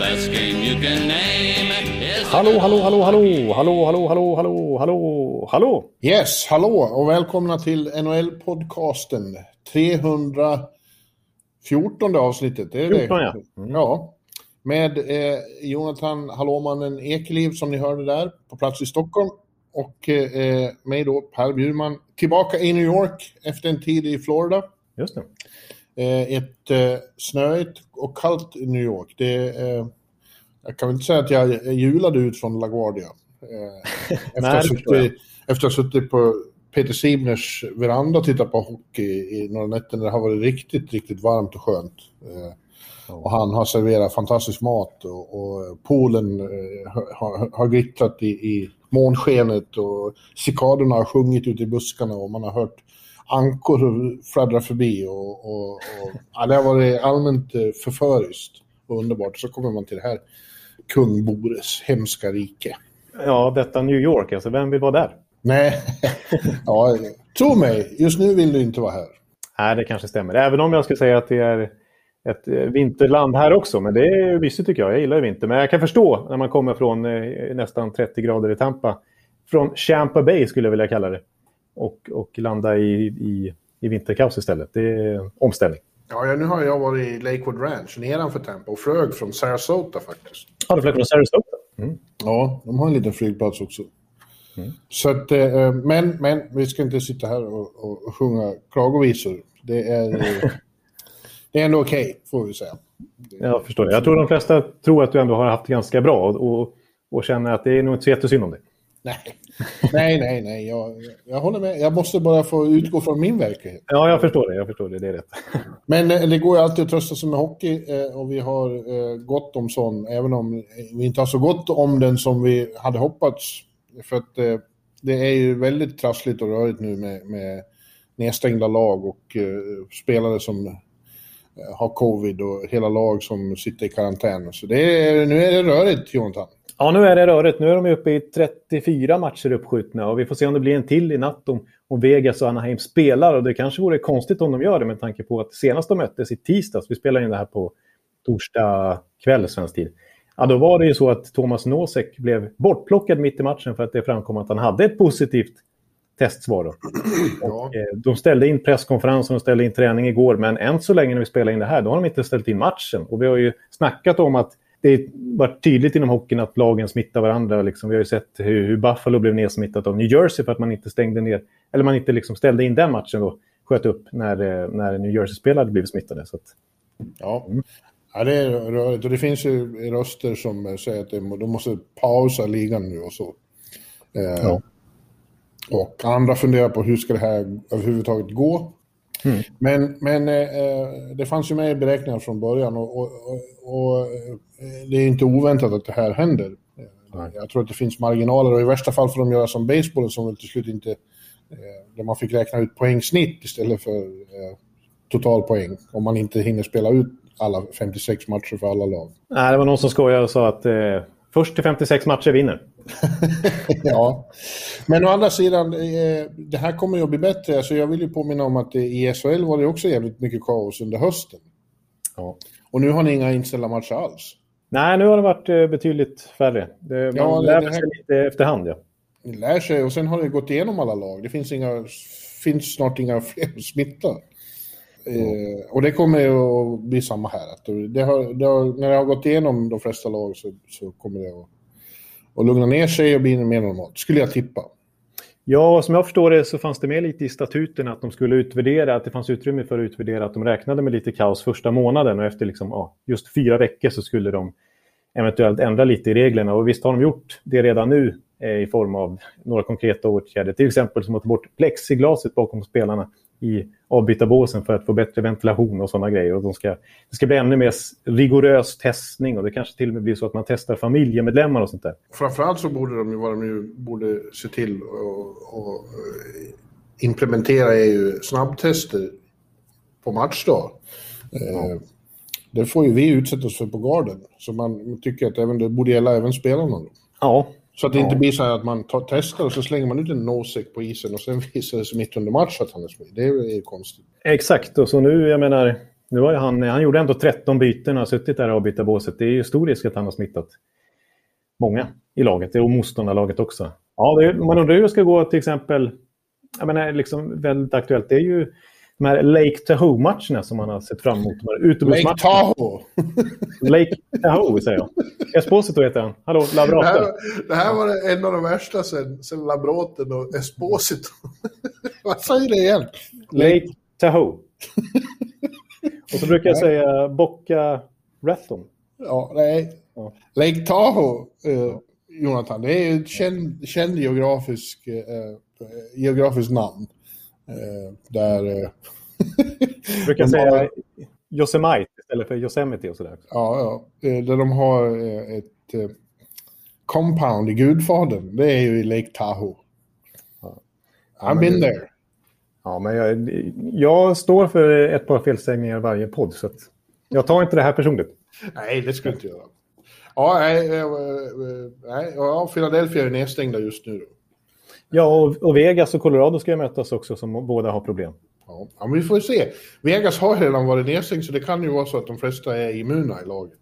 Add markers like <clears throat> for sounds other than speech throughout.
Best game you can name Hallå, hallå, hallå, hallå, hallå, hallå, hallå, hallå, hallå, hallå. Yes, hallå och välkomna till NHL-podcasten. 314 avsnittet, är det 14, det? ja. Mm. Ja. Med eh, Jonathan Hallåmannen Ekeliv som ni hörde där, på plats i Stockholm. Och eh, mig då, Per Bjurman, tillbaka i New York efter en tid i Florida. Just det. Eh, ett eh, snöigt och kallt New York. Det, eh, jag kan väl inte säga att jag julade ut från LaGuardia. Eh, <laughs> efter, Nej, suttit, efter att ha suttit på Peter Simners veranda och tittat på hockey i några nätter när det har varit riktigt, riktigt varmt och skönt. Eh, och han har serverat fantastisk mat och, och poolen eh, har, har glittrat i, i månskenet och cikadorna har sjungit ute i buskarna och man har hört ankor fladdra förbi och, och, och ja, det har varit allmänt eh, förföriskt och underbart. Så kommer man till det här kung Bores hemska rike. Ja, detta New York, alltså vem vill vara där? Nej, <laughs> ja, tro mig, just nu vill du inte vara här. Nej, det kanske stämmer. Även om jag skulle säga att det är ett eh, vinterland här också. Men det är mysigt tycker jag. Jag gillar ju vinter. Men jag kan förstå när man kommer från eh, nästan 30 grader i Tampa. Från Champa Bay skulle jag vilja kalla det. Och, och landa i, i, i vinterkaos istället. Det är omställning. Ja, ja, nu har jag varit i Lakewood Ranch nedanför Tampa och flög från Sarasota faktiskt. Har du flög från Sarasota? Mm. Ja, de har en liten flygplats också. Så att, eh, men, men vi ska inte sitta här och, och, sjunga klagovisor. Det är, eh, <laughs> det är ändå okej, får vi säga. Jag förstår det. Jag tror de flesta tror att du ändå har haft det ganska bra och, och, och känner att det är nog inte så jättesynd om dig. Nej, nej, nej. nej. Jag, jag håller med. Jag måste bara få utgå från min verklighet. Ja, jag förstår det. Jag förstår det. Det är rätt. Men eh, det går ju alltid att trösta sig med hockey eh, och vi har eh, gott om sån, även om vi inte har så gott om den som vi hade hoppats. För att det är ju väldigt trassligt och rörigt nu med, med nedstängda lag och spelare som har covid och hela lag som sitter i karantän. Så det är, nu är det rörigt, Jonathan. Ja, nu är det rörigt. Nu är de uppe i 34 matcher uppskjutna och vi får se om det blir en till i natt om, om Vegas och Anaheim spelar. Och det kanske vore konstigt om de gör det med tanke på att senast de möttes i tisdags, vi spelar in det här på torsdag kväll svensk tid, ja, då var det ju så att Thomas Nosek blev bortplockad mitt i matchen för att det framkom att han hade ett positivt testsvar. Då. <clears throat> Och, eh, de ställde in presskonferensen och ställde in träning igår, men än så länge när vi spelar in det här, då har de inte ställt in matchen. Och vi har ju snackat om att det var tydligt inom hockeyn att lagen smittar varandra. Liksom, vi har ju sett hur, hur Buffalo blev nedsmittat av New Jersey för att man inte stängde ner, eller man inte liksom ställde in den matchen då, sköt upp när, eh, när New Jersey-spelare blev smittade. Så att, Ja. ja, det är rörigt. Och det finns ju röster som säger att de, de måste pausa ligan nu och så. Eh, Ja. Och andra funderar på hur ska det här överhuvudtaget gå. Mm. Men, men eh, det fanns ju med i beräkningarna från början och, och, och, och eh, det är inte oväntat att det här händer. Eh, Jag tror att det finns marginaler och i värsta fall får de göra som baseball som väl till slut inte... Eh, där man fick räkna ut poängsnitt istället för eh, totalpoäng. Om man inte hinner spela ut alla 56 matcher för alla lag. nej, det var någon som skojade och sa att eh, först till 56 matcher vinner. <laughs> ja. Men å andra sidan, eh, det här kommer ju att bli bättre. Alltså jag vill ju påminna om att i SHL var det också jävligt mycket kaos under hösten. Ja. Och nu har ni inga inställda matcher alls. Nej, nu har det varit eh, betydligt färre. Det, man Ja, det- lär det här- sig lite efterhand. Ja. Ni lär sig och sen har det gått igenom alla lag. Det finns, inga, finns snart inga <laughs> fler att smitta. Eh, och det kommer ju att bli samma här. Det har, det har, när det har gått igenom de flesta lag så, så kommer det att, och lugna ner sig och bli mer normalt. Skulle jag tippa. Ja, som jag förstår det så fanns det med lite i statuten att de skulle utvärdera, att det fanns utrymme för att utvärdera att de räknade med lite kaos första månaden och efter liksom, ja, just fyra veckor så skulle de eventuellt ändra lite i reglerna. Och visst har de gjort det redan nu eh, i form av några konkreta åtgärder. Till exempel som att ta bort plexiglaset bakom spelarna i avbytarbåsen för att få bättre ventilation och sådana grejer. Och de ska, det ska bli ännu mer rigorös testning och det kanske till och med blir så att man testar familjemedlemmar och sånt där. Framförallt så borde de ju, vad de nu borde se till och, och implementera är ju snabbtester på matchdag. Ja. Eh, det får ju vi utsätta oss för på garden. Så man tycker att även, det borde gälla även spelarna. Då. Ja. Så att det ja. inte blir så här att man tar, testar och så slänger man ut en nosek på isen och sen <laughs> visar det sig mitt under match att han är smittad. Det är ju konstigt. Exakt, och så nu, jag menar, nu har han, han gjorde ändå 13 byten och har suttit där i avbytarbåset. Det är ju stor risk att han har smittat många i laget, och motståndarlaget också. Ja, det, man undrar hur det ska gå till exempel, jag menar, liksom väldigt aktuellt, det är ju de här Lake Tahoe-matcherna som man har sett fram emot. Lake Tahoe! Lake Tahoe, säger jag. Esposito heter han. Hallå, Labrato. Det här, det här var en av de värsta sen, sen Labroten och Esposito. <laughs> Vad säger det igen? Lake Tahoe. och så brukar jag säga Boca Raton. Ja, nej. Ja. Lake Tahoe, eh, Jonathan, det är ett känd, känd geografisk, eh, eh geografiskt namn. Eh, där... Eh, brukar <laughs> säga har... Yosemite istället för Yosemite och sådär. Ja, ja. Eh, där de har ett compound i Gudfadern. Det är ju i Lake Tahoe. Ja. I've been there. Ja, men jag, jag, står för ett par felsägningar varje podd, så jag tar inte det här personligt. Nej, det ska du inte göra. Ja, nej, nej, ja, Philadelphia är nedstängda just nu. Då. Ja, och, och, Vegas och Colorado ska ju mötas också som båda har problem. Ja, men vi får se. Vegas har redan varit nedstängd så det kan ju vara så att de flesta är immuna i laget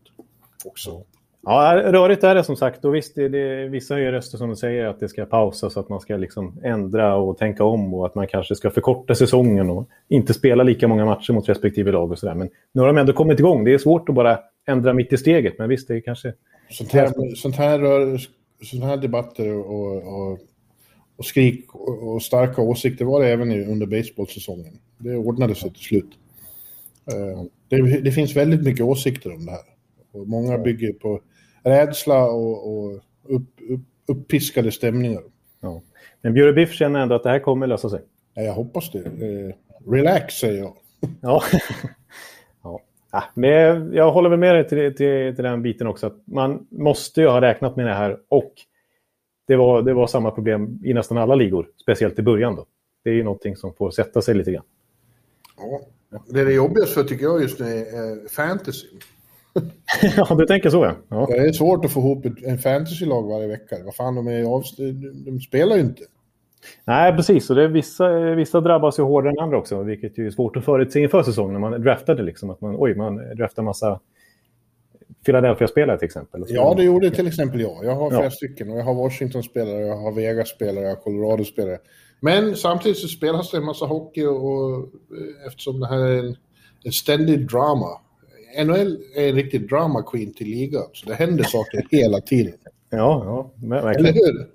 också. Ja, rörigt är det som sagt. Och visst, det, det, vissa höjer röster som säger att det ska pausas, att man ska liksom ändra och tänka om och att man kanske ska förkorta säsongen och inte spela lika många matcher mot respektive lag och sådär. Men nu har de ändå kommit igång. Det är svårt att bara ändra mitt i steget, men visst, det är kanske... Sånt här, sånt här, rör, sånt här debatter och, och och skrik och starka åsikter var det även under baseballsäsongen. Det ordnade sig till slut. Eh, det, det, finns väldigt mycket åsikter om det här. Och många bygger på rädsla och, och upp, upp, uppiskade stämningar. Ja. Men Bjure Biff känner ändå att det här kommer lösa sig. Ja, jag hoppas det. Eh, relax, säger jag. ja. <laughs> ja. Men jag håller väl med dig till, till, till den biten också. Att man måste ju ha räknat med det här och det var, det var samma problem i nästan alla ligor, speciellt i början. Då. Det är ju någonting som får sätta sig lite grann. Ja, det är det jobbigaste för tycker jag just nu är fantasy. <laughs> ja, du tänker så ja. ja. Det är svårt att få ihop en fantasylag varje vecka. Vad fan, de, är av... de spelar ju inte. Nej, precis. Och det vissa, vissa drabbas ju hårdare än andra också, vilket är svårt att förutse inför säsongen när man draftade. Liksom, att man, oj, man draftar massa Philadelphia-spelare till exempel? Ja, det gjorde till exempel jag. Jag har flera ja. stycken och jag har Washington-spelare, jag har Vegas-spelare, jag har Colorado-spelare. Men samtidigt så spelas det en massa hockey och, eh, eftersom det här är en, en ständig drama. NHL är en riktig drama queen till ligan, så det händer <laughs> saker hela tiden. Ja, ja, verkligen. Eller hur?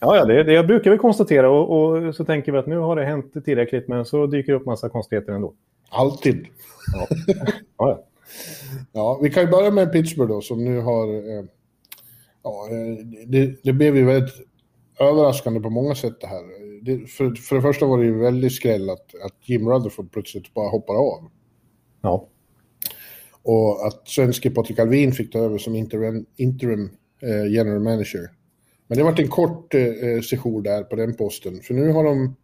Ja, ja det, det jag brukar vi konstatera och, och, så tänker vi att nu har det hänt tillräckligt, men så dyker det upp massa konstigheter ändå. Alltid. Ja. <laughs> ja. Ja, vi kan ju börja med Pittsburgh då, som nu har... Eh, ja, eh, det, det blev ju väldigt överraskande på många sätt det här. Det, för, för det första var det ju väldigt skräll att, att Jim Rutherford plötsligt bara hoppar av. Ja. Och att svenske Patrik Alvin fick ta över som interim, interim eh, general manager. Men det varit en kort eh, eh, session där på den posten. För nu har de,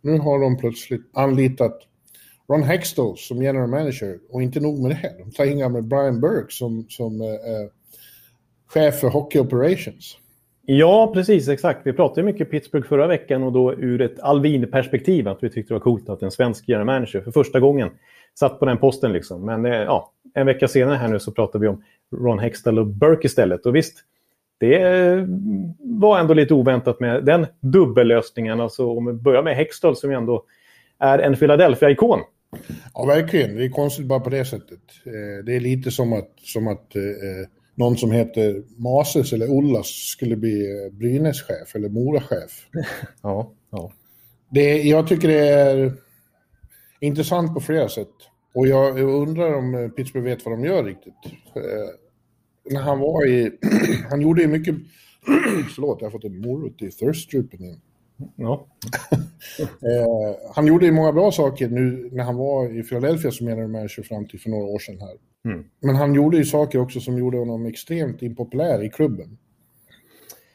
nu har de plötsligt anlitat Ron Hextall som general manager. Och inte nog med det, de tar in gamle Brian Burke som, som eh, eh, chef för Hockey Operations. Ja, precis. Exakt. Vi pratade mycket Pittsburgh förra veckan och då ur ett Alvin-perspektiv. Att vi tyckte det var coolt att en svensk general manager för första gången satt på den posten. Liksom. Men eh, ja, en vecka senare här nu så pratar vi om Ron Hextall och Burke istället. Och visst, det eh, var ändå lite oväntat med den dubbellösningen. Alltså om vi börjar med Hextall som ju ändå är en Philadelphia-ikon. Ja, verkligen. Det är konstigt bara på det sättet. Eh, det är lite som att, som att eh, någon som heter Mases eller Ollas skulle bli eh, Brynäs-chef eller Mora-chef. <laughs> Ja, ja. Det, jag tycker det är intressant på flera sätt. Och jag, undrar om Pittsburgh vet vad de gör riktigt. när han var i... <clears throat> han gjorde ju mycket... <clears throat> Förlåt, jag har fått en morot i thirstrupen igen. Ja. <laughs> Eh, han gjorde ju många bra saker nu när han var i Philadelphia som general manager fram till för några år sedan här. Mm. Men han gjorde ju saker också som gjorde honom extremt impopulär i klubben.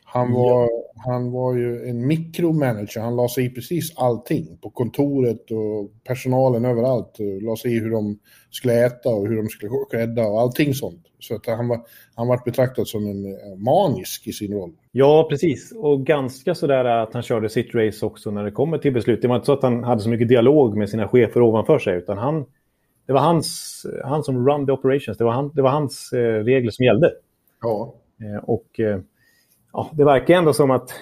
Han var, han var ju en mikromanager. Han la sig i precis allting. På kontoret och personalen överallt. La sig i hur de skulle äta och hur de skulle rädda och allting sånt. Så att han var, han var betraktad som en eh, manisk i sin roll. Ja, precis. Och ganska sådär att han körde sitt race också när det kommer till beslut. Det var inte så att han hade så mycket dialog med sina chefer ovanför sig, utan han, det var hans, han som run the operations. Det var, han, det var hans eh, regler som gällde. Ja. Eh, och eh, ja, det verkar ändå som att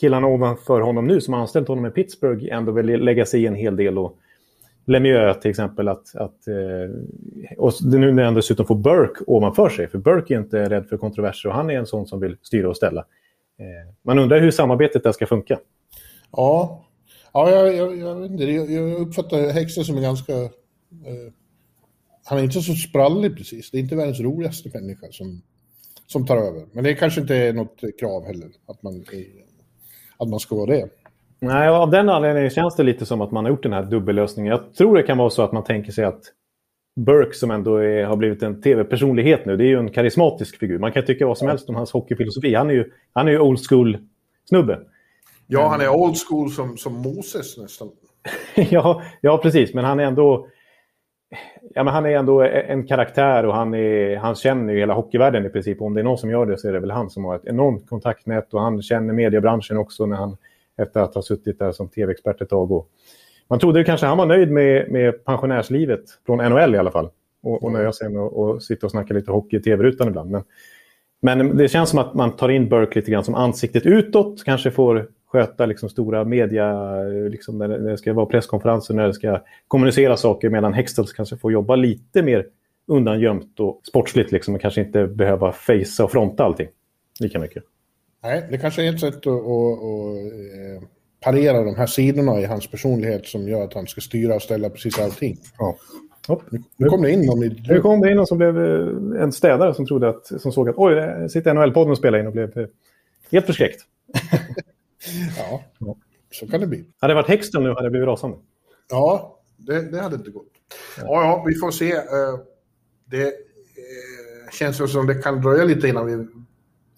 killarna ovanför honom nu som har anställt honom i Pittsburgh ändå vill lägga sig i en hel del. Och Lemieux till exempel. Att, att, eh, och nu när han dessutom får Burke ovanför sig. För Burke är inte rädd för kontroverser och han är en sån som vill styra och ställa. Eh, man undrar hur samarbetet där ska funka. Ja, ja jag, jag, jag, jag, uppfattar Hexa som en ganska... Eh, han är inte så sprallig precis. Det är inte världens roligaste människa som, som tar över. Men det kanske inte är något krav heller, att man, att man ska vara det. Nej, av den anledningen känns det lite som att man har gjort den här dubbellösningen. Jag tror det kan vara så att man tänker sig att Burke som ändå är, har blivit en tv-personlighet nu, det är ju en karismatisk figur. Man kan tycka vad som helst om hans hockeyfilosofi. Han är ju, han är ju old school-snubbe. Ja, han är old school som, som Moses nästan. <laughs> ja, ja, precis. Men han är ändå... Ja, men han är ändå e-, en karaktär och han, är, han känner ju hela hockeyvärlden i princip. Om det är någon som gör det så är det väl han som har ett enormt kontaktnät och han känner mediebranschen också när han, efter att ha suttit där som tv-expert ett tag. Och man trodde kanske han var nöjd med, med pensionärslivet från NHL i alla fall. Och, och nöja sig med att sitta och snacka lite hockey i tv-rutan ibland. Men, men det känns som att man tar in Burke lite grann som ansiktet utåt. Kanske får sköta liksom stora media, liksom när, det, ska vara presskonferenser, när det ska kommunicera saker. Medan Hextels kanske får jobba lite mer undangömt och sportsligt. Liksom, och kanske inte behöva facea och fronta allting lika mycket. Nej, det kanske är ett sätt att, att, att eh, parera de här sidorna i hans personlighet som gör att han ska styra och ställa precis allting. Ja. Hopp. Nu kom det in någon i... Nu kom det in någon som blev eh, en städare som trodde att, som såg att oj, sitter NHL-podden och spelar in och blev eh, helt förskräckt. <laughs> ja, så kan det bli. Hade det varit Hexton nu hade det blivit rasande. Ja, det, det hade inte gått. Ja, ja, vi får se. Det känns som det kan dröja lite innan vi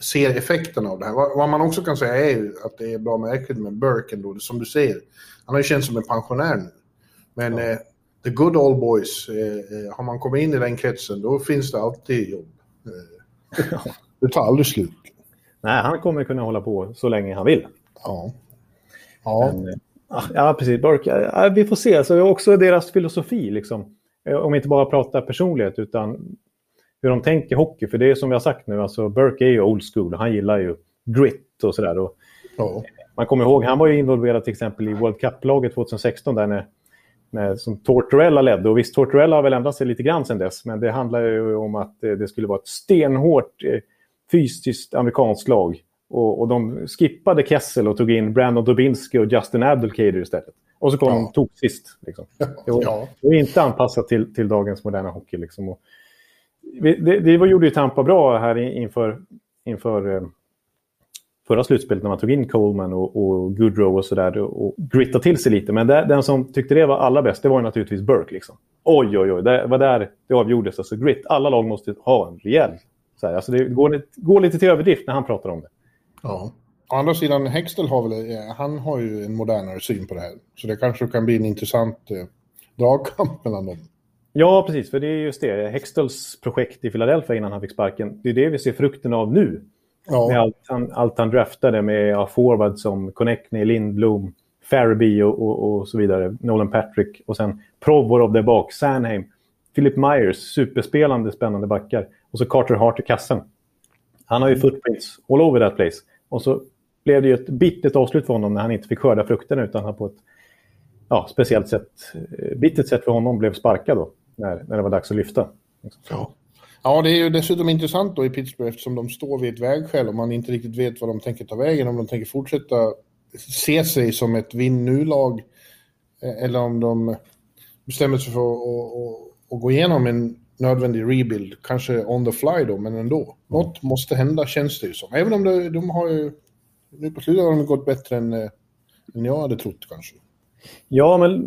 ser effekterna av det här. Vad man också kan säga är att det är bra märkligt med Burke ändå, som du säger. Han har ju känts som en pensionär nu. Men ja. eh, the good old boys, eh, har man kommit in i den kretsen då finns det alltid jobb. Eh, <laughs> det tar aldrig slut. Nej, han kommer kunna hålla på så länge han vill. Ja. Ja. Men, ja, precis. Burke, ja, vi får se. Alltså, också deras filosofi, liksom. Om vi inte bara pratar personlighet, utan hur de tänker hockey. För det är som vi har sagt nu, alltså Burke är ju old school. Han gillar ju grit och sådär. Ja. Man kommer ihåg, han var ju involverad till exempel i World Cup-laget 2016 där när, när, som Tortorella ledde. Och visst, Tortorella har väl ändrat sig lite grann sedan dess. Men det handlar ju om att det skulle vara ett stenhårt eh, fysiskt amerikanskt lag. Och, och de skippade Kessel och tog in Brandon Dubinsky och Justin Abdelkader istället. Och så kom ja. de tog sist. Liksom. Det, var, Ja. var inte anpassat till, till dagens moderna hockey. Liksom. Och det, det gjorde ju Tampa bra här inför, inför eh, förra slutspelet när man tog in Coleman och, och Goodrow och sådär och, och grittade till sig lite. Men det, den som tyckte det var allra bäst, det var ju naturligtvis Burke. Liksom. Oj, oj, oj, det var där det avgjordes. Alltså grit, alla lag måste ha en rejäl... Så här, alltså det går, går lite till överdrift när han pratar om det. Ja. Å andra sidan, Hextell har väl, eh, han har ju en modernare syn på det här. Så det kanske kan bli en intressant eh, dragkamp mellan dem. Ja, precis. För det är just det. Hextels projekt i Philadelphia innan han fick sparken. Det är det vi ser frukten av nu. Med Ja, allt han, allt han draftade med ja, forwards som Connectney, Lindblom, Farabee och, och, och så vidare. Nolan Patrick och sen Provorov där bak, Sanheim, Philip Myers, superspelande spännande backar. Och så Carter Hart i kassen. Han har ju footprints all over that place. Och så blev det ju ett bittert avslut för honom när han inte fick skörda frukterna utan han på ett ja, speciellt sätt, eh, bittert sätt för honom blev sparkad då. När, när det var dags att lyfta. ja. ja, det är ju dessutom intressant då i Pittsburgh eftersom de står vid ett vägskäl och man inte riktigt vet vad de tänker ta vägen. Om de tänker fortsätta se sig som ett vinn nu-lag eh, eller om de bestämmer sig för att, att, att, att gå igenom en nödvändig rebuild, kanske on the fly då, men ändå. Något måste hända känns det ju som. Även om de, de har ju, nu på slutet har de gått bättre än, eh, än jag hade trott kanske. Ja, men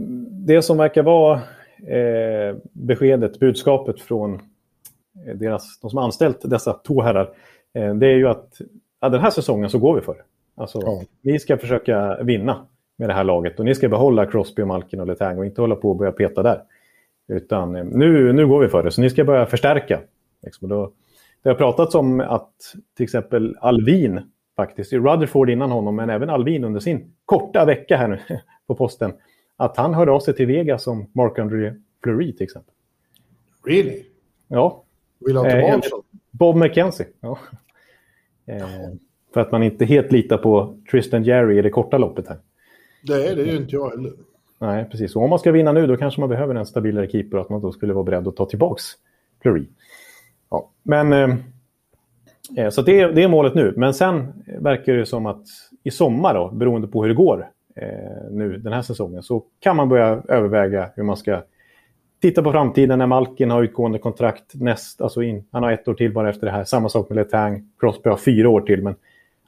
det som verkar vara eh, beskedet, budskapet från eh, deras, de som anställt dessa två herrar, eh, det är ju att ja, den här säsongen så går vi för Alltså, ja. Ni ska försöka vinna med det här laget och ni ska behålla Crosby, och Malkin och Letang och inte hålla på och börja peta där. Utan eh, nu, nu går vi för det, så ni ska börja förstärka. Liksom. Då, det har pratats om att till exempel Alvin, faktiskt, Rutherford innan honom, men även Alvin under sin korta vecka här nu <laughs> på posten, att han hörde av sig till Vegas som Mark-André Fleury till exempel. Really? Ja. Vill han tillbaka? Eh, Bob McKenzie. Ja. Eh, för att man inte helt litar på Tristan Jerry i det korta loppet här. Det är det ju inte jag heller. Nej, precis. Och om man ska vinna nu då kanske man behöver en stabilare keeper och att man då skulle vara beredd att ta tillbaka Fleury. Ja, men... Eh, eh, så det, det är målet nu. Men sen verkar det som att i sommar, då, beroende på hur det går eh, nu den här säsongen, så kan man börja överväga hur man ska titta på framtiden när Malkin har utgående kontrakt näst, alltså in, han har ett år till bara efter det här. Samma sak med Letang. Crosby har fyra år till. Men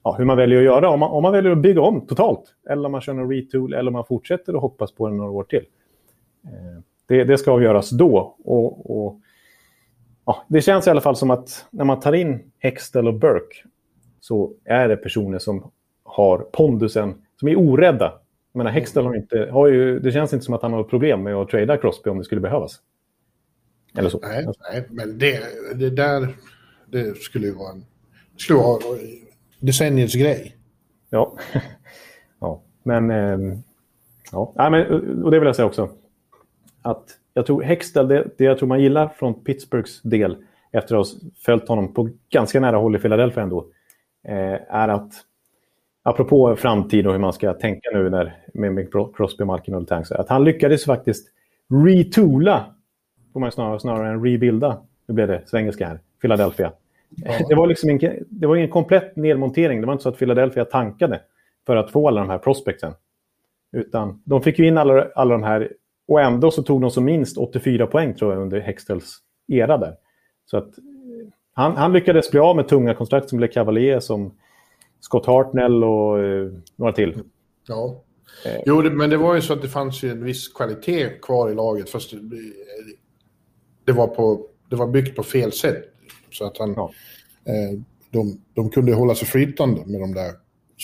ja, hur man väljer att göra. Om man, om man väljer att bygga om totalt, eller om man kör en retool, eller om man fortsätter och hoppas på det några år till. Eh, det, det, ska avgöras då. Och, och, ja, det känns i alla fall som att när man tar in Hextell och Burke så är det personer som har pondusen, som är orädda. Jag menar, Hextell har inte, har ju, det känns inte som att han har problem med att trada Crosby om det skulle behövas. Eller så. Nej, nej men det, det där det skulle ju vara en... skulle vara decenniets grej. Ja, <laughs> ja. men... Ehm, ja. ja, men, och det vill jag säga också. Att jag tror Hextall, det, det jag tror man gillar från Pittsburghs del, efter att ha följt honom på ganska nära håll i Philadelphia ändå, eh, är att apropå framtid och hur man ska tänka nu när, med, med Crosby, Malkin och Tanks, att han lyckades faktiskt retoola, får man snarare, snarare än rebuilda, nu blev det svengelska här, Philadelphia. Det, var liksom en, det var ingen komplett nedmontering. Det var inte så att Philadelphia tankade för att få alla de här prospectsen. Utan de fick ju in alla, alla de här och ändå så tog de som minst 84 poäng tror jag under Hextels era där. Så att han, han lyckades bli av med tunga kontrakt som blev Cavalier, som Scott Hartnell och eh, några till. Ja. Eh. Jo, det, men det var ju så att det fanns ju en viss kvalitet kvar i laget. Fast det, det var, på, det var byggt på fel sätt. Så att han, ja. eh, de, de kunde hålla sig flytande med de där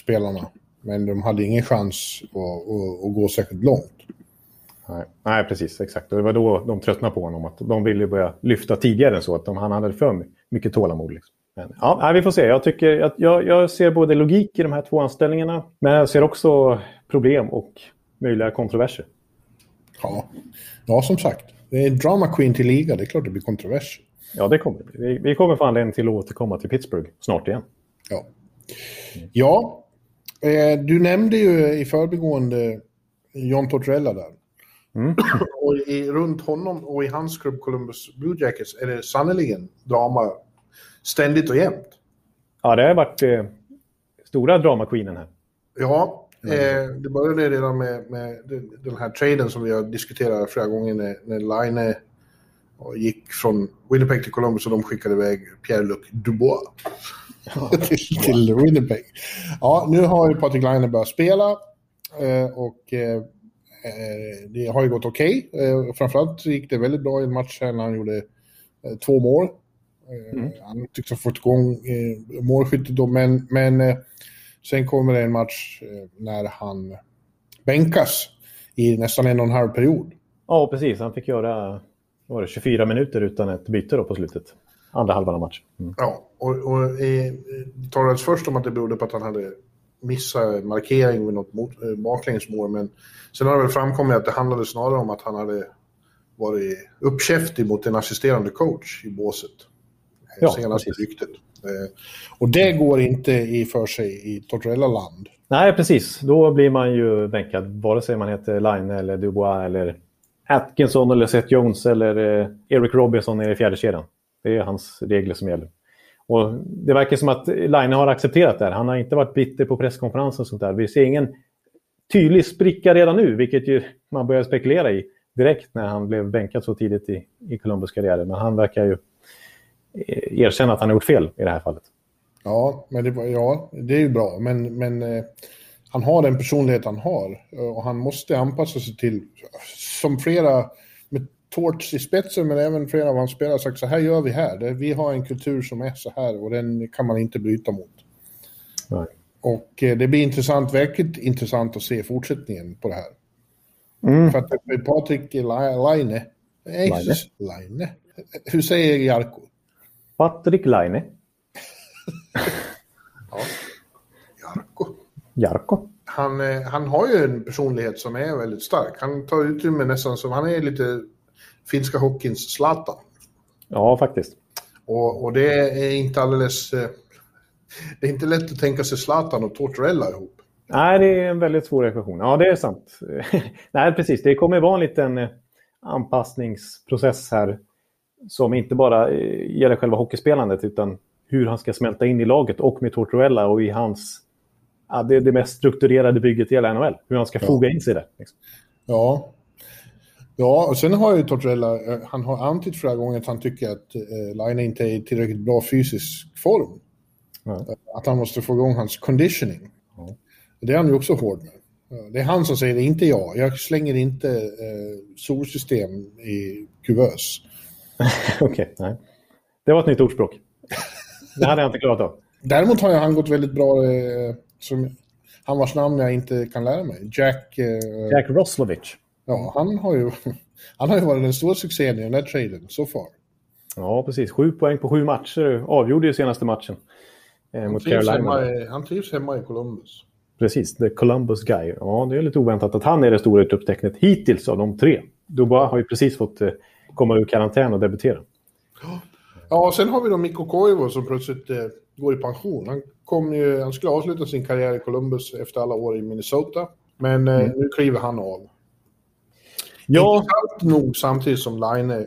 spelarna. Men de hade ingen chans att, att, att gå särskilt långt. Nej, nej, precis. Exakt. Och det var då de tröttnade på honom. Att de ville börja lyfta tidigare än så. Att de, han hade för mycket tålamod. Liksom. Men, ja, vi får se. Jag, tycker, jag, jag ser både logik i de här två anställningarna. Men jag ser också problem och möjliga kontroverser. Ja, ja som sagt. Det är drama queen till liga. Det är klart det blir kontroverser. Ja, det kommer vi. Vi kommer få anledning till att återkomma till Pittsburgh snart igen. Ja, ja eh, du nämnde ju i förbigående John Tortorella där. Mm. <clears throat> och i, runt honom och i hans klubb Columbus Blue Jackets är det sannerligen drama ständigt och jämt. Ja, det har varit eh, stora dramaqueenen här. Ja, eh, det började redan med, med, den här traden som vi har diskuterat flera gånger när, när Line och gick från Winnipeg till Columbus och de skickade iväg Pierre-Luc Dubois <laughs> till, till, Winnipeg. Ja, nu har ju Patrik Laine börjat spela eh, och eh, eh, det har ju gått okej. Okay. Framförallt gick det väldigt bra i en match här när han gjorde två mål. Mm. Han tycks ha fått igång målskyttet då, men, men sen kommer det en match när han bänkas i nästan en och en halv period. Ja, precis. Han fick göra var det 24 minuter utan ett byte då på slutet. Andra halvan av matchen. Mm. Ja, och, och det talades först om att det berodde på att han hade missat markering med något mot, äh, baklängesmål, men sen har det väl framkommit att det handlade snarare om att han hade varit uppkäftig mot en assisterande coach i båset. Eh, ja, senaste ryktet. Eh, och det går inte i för sig i Tortorella-land. Nej, precis. Då blir man ju bänkad, vare sig man heter Line eller Dubois eller Atkinson eller Seth Jones eller eh, Eric Robinson nere i fjärde kedjan. Det är hans regler som gäller. Och det verkar som att Line har accepterat det här. Han har inte varit bitter på presskonferensen och sånt där. Vi ser ingen tydlig spricka redan nu, vilket ju man börjar spekulera i direkt när han blev bänkad så tidigt i, i Columbus karriär. Men han verkar ju eh, erkänna att han har gjort fel i det här fallet. Ja, men det, ja, det är ju bra. Men, men eh, han har den personlighet han har och han måste anpassa sig till, som flera med Torts i spetsen, men även flera av hans spelare har sagt så här gör vi här. Vi har en kultur som är så här och den kan man inte bryta mot. Nej. Och eh, det blir intressant, verkligt intressant att se fortsättningen på det här. Mm. För att Patrik Laine, Laine. Laine. Hur säger Jarko? Patrik Laine. <laughs> ja. Jarko. Jarko. Han, eh, han har ju en personlighet som är väldigt stark. Han tar utrymme nästan som, han är lite finska hockeyns Zlatan. Ja, faktiskt. Och, och det är inte alldeles... Eh, det är inte lätt att tänka sig Zlatan och Tortorella ihop. Nej, det är en väldigt svår ekvation. Ja, det är sant. <laughs> Nej, precis. Det kommer vara en liten eh, anpassningsprocess här som inte bara gäller själva hockeyspelandet utan hur han ska smälta in i laget och med Tortorella och i hans ja, det, det mest strukturerade bygget i hela NHL. Hur han ska ja. foga in sig där. Liksom. Ja. Ja, och sen har ju Tortorella, eh, han har antytt flera gånger att han tycker att eh, Line inte är i tillräckligt bra fysisk form. Ja. Att han måste få igång hans conditioning. Ja. Det är han ju också hård med. Det är han som säger det, inte jag. Jag slänger inte eh, solsystem i kuvös. <laughs> Okej, okay, nej. Det var ett nytt ordspråk. Det hade jag inte klarat av. Däremot har han gått väldigt bra eh, som han vars namn jag inte kan lära mig. Jack... Eh, Jack Roslovich. Ja, han har ju, <laughs> han har ju varit den stora succén i den där traden så far. Ja, precis. Sju poäng på sju matcher. Avgjorde ju senaste matchen. Eh, han, mot Carolina. I, han trivs hemma i Columbus. Precis, the Columbus guy. Ja, det är lite oväntat att han är det stora utropstecknet hittills av de tre. Dubois har ju precis fått eh, komma ur karantän och debutera. Ja, sen har vi då Mikko Koivu som plötsligt eh, går i pension. Han, kom ju, han skulle avsluta sin karriär i Columbus efter alla år i Minnesota. Men eh, mm. nu kliver han av. Ja. Intressant nog samtidigt som Line eh,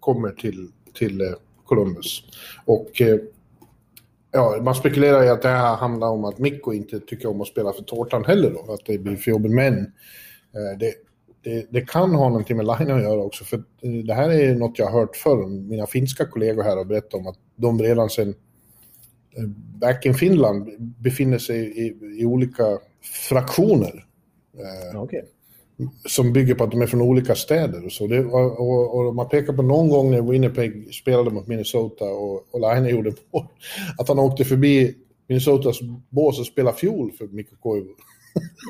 kommer till, till eh, Columbus. Och eh, ja, man spekulerar ju att det här handlar om att Mikko inte tycker om att spela för tårtan heller då, att det blir för jobbigt. Men eh, det, det, det, kan ha någonting med Line att göra också, för det här är något jag har hört förr. Mina finska kollegor här har berättat om att de redan sen eh, back in Finland befinner sig i, i olika fraktioner. Eh, okay. Som bygger på att de är från olika städer. Och, så. Det, och, och, man pekar på någon gång när Winnipeg spelade mot Minnesota och, och Line <laughs> gjorde på att han åkte förbi Minnesotas bås och spelade fiol för Mikko Koivu.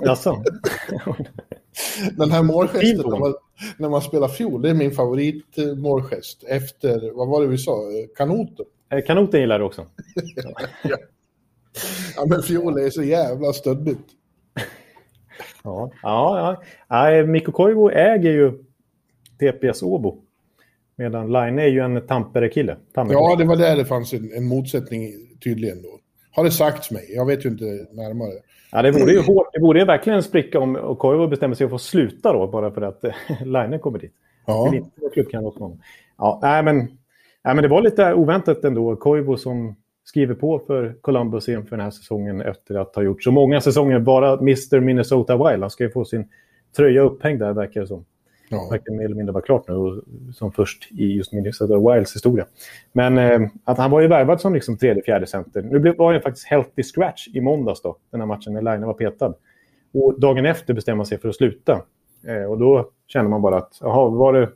Jaså? <laughs> Den här målgesten när man, när man spelar fiol, det är min favoritmålgest efter, vad var det vi sa, kanoten? Eh, kanoten gillar du också. <laughs> ja. ja, men fiol är så jävla stöddigt. ja, ja, ja. Mikko Koivu äger ju TPS Åbo. Medan Line är ju en Tampere-kille. Tampere ja, det var där det fanns en, en motsättning tydligen då. Har det sagts mig, jag vet ju inte närmare. Ja, det vore ju hårt. Det vore ju verkligen en spricka om Koivu bestämmer sig för att sluta då, bara för att <laughs> Line kommer dit. Ja. Ja, nej, men, nej, men det var lite oväntat ändå. Koivu som skriver på för Columbus inför den här säsongen efter att ha gjort så många säsonger. Bara Mr Minnesota Wild. Han ska ju få sin tröja upphängd där, verkar det som. Ja. Verkar mer eller mindre vara klart nu, som först i just Minnesota Wilds historia. Men eh, att han var ju värvad som liksom tredje, fjärde center. Nu blev, var det faktiskt healthy scratch i måndags då, den här matchen när Line var petad. Och dagen efter bestämde man sig för att sluta. Eh, och då kände man bara att, jaha, var det...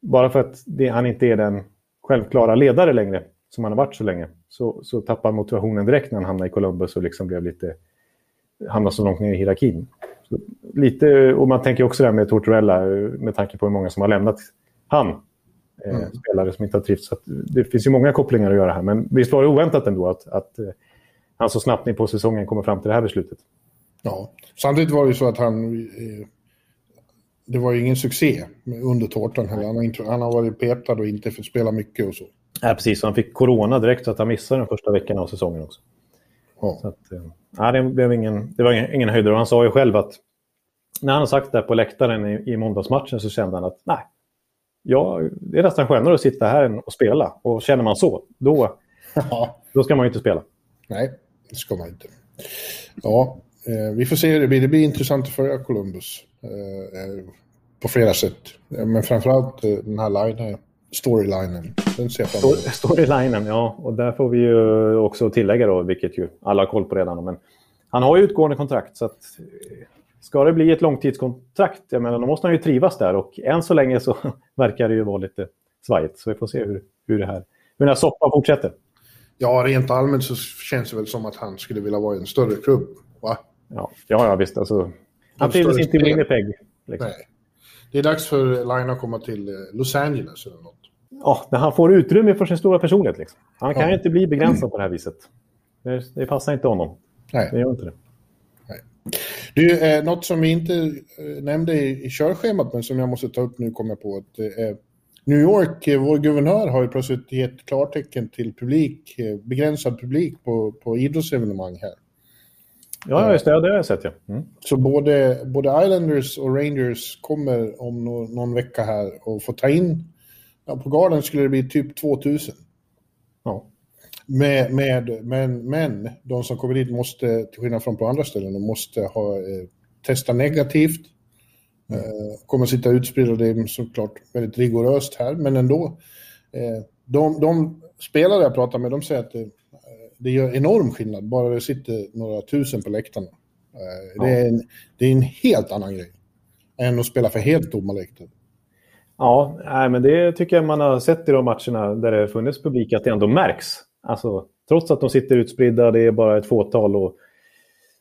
Bara för att det, han inte är den självklara ledare längre, som han har varit så länge, så, så tappar motivationen direkt när han hamnar i Columbus och liksom blev lite... hamnar så långt ner i hierarkin lite, och man tänker också det här med Tortorella med tanke på hur många som har lämnat han. Eh, mm. Spelare som inte har trivts. Så det finns ju många kopplingar att göra här. Men visst var det oväntat ändå att, att eh, han så snabbt in på säsongen kommer fram till det här beslutet. Ja, samtidigt var det ju så att han... Eh, det var ju ingen succé under tårtan heller. Han har, inte, han har varit petad och inte fått spela mycket och så. Ja, precis. Han fick corona direkt så att han missade den första veckan av säsongen också. Ja. Så att, ja, det, blev ingen, det var ingen, ingen höjdare. Han sa ju själv att när han sagt det på läktaren i, i måndagsmatchen så kände han att nej, ja, det är nästan skönare att sitta här än att spela. Och känner man så, då, <laughs> ja. då ska man ju inte spela. Nej, det ska man inte. Ja, eh, vi får se hur det blir. Det blir intressant att följa Columbus eh, eh på flera sätt. Men framförallt eh, den här line, storylinen. Den ser emot. Storylinen, ja. Och där får vi ju också tillägga då, vilket ju alla har koll på redan. Men han har ju utgående kontrakt så att eh, ska det bli ett långtidskontrakt, jag menar, då måste han ju trivas där och än så länge så <laughs> verkar det ju vara lite svajigt. Så vi får se hur, hur det här, hur den här soppan fortsätter. Ja, rent allmänt så känns det väl som att han skulle vilja vara i en större klubb. Va? Ja, ja, ja visst. Alltså, han trivdes inte i Winnipeg. Liksom. Nej. Det är dags för Line att komma till eh, Los Angeles eller något. Ja, när han får utrymme för sin stora personlighet. Liksom. Han kan ja. inte bli begränsad på det här viset. Det, det passar inte honom. Nej. Det gör inte det. Nej. Du, eh, något som vi inte eh, nämnde i, i körschemat, men som jag måste ta upp nu, kommer jag på. att eh, New York, eh, vår guvernör, har ju plötsligt gett klartecken till publik, eh, begränsad publik på, på idrottsevenemang här. Ja, just det. Det har jag sett, ja. Mm. Så både, både Islanders och Rangers kommer om no, någon vecka här och får ta in... Ja, på Garden skulle det bli typ 2000. Ja. Med, med, men, men de som kommer dit måste, till skillnad från på andra ställen, de måste ha eh, testa negativt. Mm. Eh, kommer sitta utspridda, det är såklart väldigt rigoröst här, men ändå. Eh, de, de spelare jag pratar med, de säger att det, gör enorm skillnad, bara det sitter några tusen på läktarna. Eh, det, är en, det är en helt annan grej än att spela för helt tomma läktare. Ja, nej, men det tycker jag man har sett i de matcherna där det funnits publik, att det ändå märks. Alltså, trots att de sitter utspridda, det är bara ett fåtal och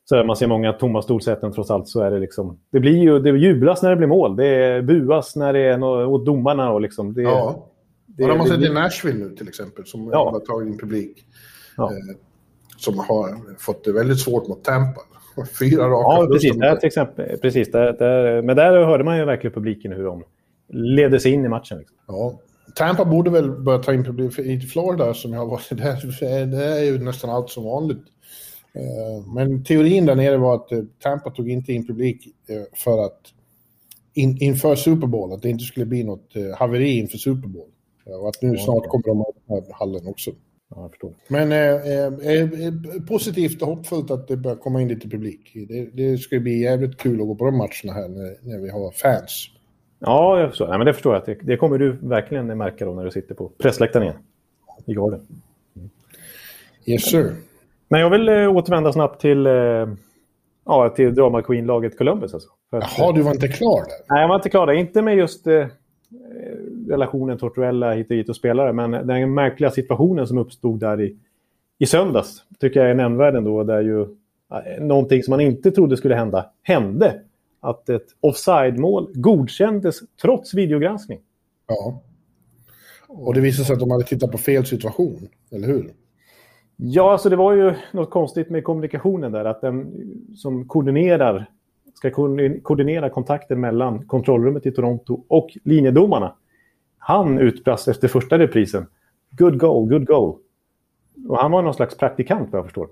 så man ser många tomma stolsäten trots allt så är det liksom... Det blir ju det jublas när det blir mål. Det buas när det är något, åt domarna och liksom... Det, ja. Det, och de har sett i Nashville nu till exempel som ja. har tagit in publik. Ja. Eh, som har fått det väldigt svårt mot Tampa. <laughs> Fyra raka Ja, precis. Där, till exempel, precis där, där, men där hörde man ju verkligen publiken hur de ledde sig in i matchen. Liksom. Ja. Tampa borde väl börja ta in publik. I Florida, som jag varit där, <laughs> det är ju nästan allt som vanligt. Eh, men teorin där nere var att eh, Tampa tog inte in publik för att in, inför Super Bowl, att det inte skulle bli något haveri inför Super Bowl. Och att nu snart kommer de att öppna hallen också. Ja, jag förstår. Men eh, eh, positivt och hoppfullt att det börjar komma in lite publik. Det, det ska bli jävligt kul att gå på de matcherna här när, när vi har fans. Ja, jag förstår. Ja, men det förstår jag. Det, det kommer du verkligen märka då när du sitter på pressläktaren igen. I Garden. Mm. Yes, sir. Men jag vill eh, återvända snabbt till, eh, ja, till Drama Queen-laget Columbus. Alltså. Jaha, du var inte klar där? Nej, jag var inte klar där. Inte med just eh, relationen Tortuella hit och hit och spelare. Men den märkliga situationen som uppstod där i, i söndags tycker jag är nämnvärd ändå. Där ju eh, någonting som man inte trodde skulle hända hände. Att ett offside-mål godkändes trots videogranskning. Ja. Och det visade sig att de hade tittat på fel situation, eller hur? Ja, alltså det var ju något konstigt med kommunikationen där. Att den som koordinerar ska koordinera kontakten mellan kontrollrummet i Toronto och linjedomarna. Han utbrast efter första reprisen. Good goal, good goal. Och han var någon slags praktikant vad jag förstår.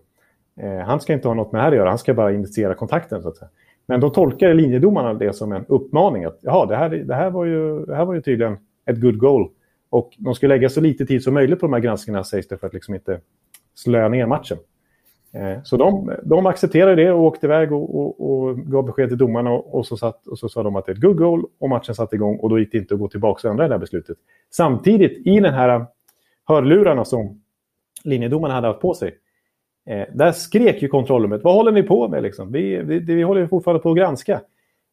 Eh, han ska inte ha något med det här att göra, han ska bara initiera kontakten så att säga. Men då tolkar linjedomarna det som en uppmaning. Att jaha, det här, det, här var ju, det här var ju tydligen ett good goal. Och de ska lägga så lite tid som möjligt på de här granskningarna sägs det för att liksom inte slöa ner matchen. Eh, så de, de accepterade det och åkte iväg och, och, och gav besked till domarna och, och, så satt, och så sa de att det är ett good goal och matchen satte igång och då gick det inte att gå tillbaka och ändra det här beslutet. Samtidigt, i den här hörlurarna som linjedomarna hade haft på sig, eh, där skrek ju kontrollrummet, vad håller ni på med liksom? Vi, vi, vi håller fortfarande på att granska.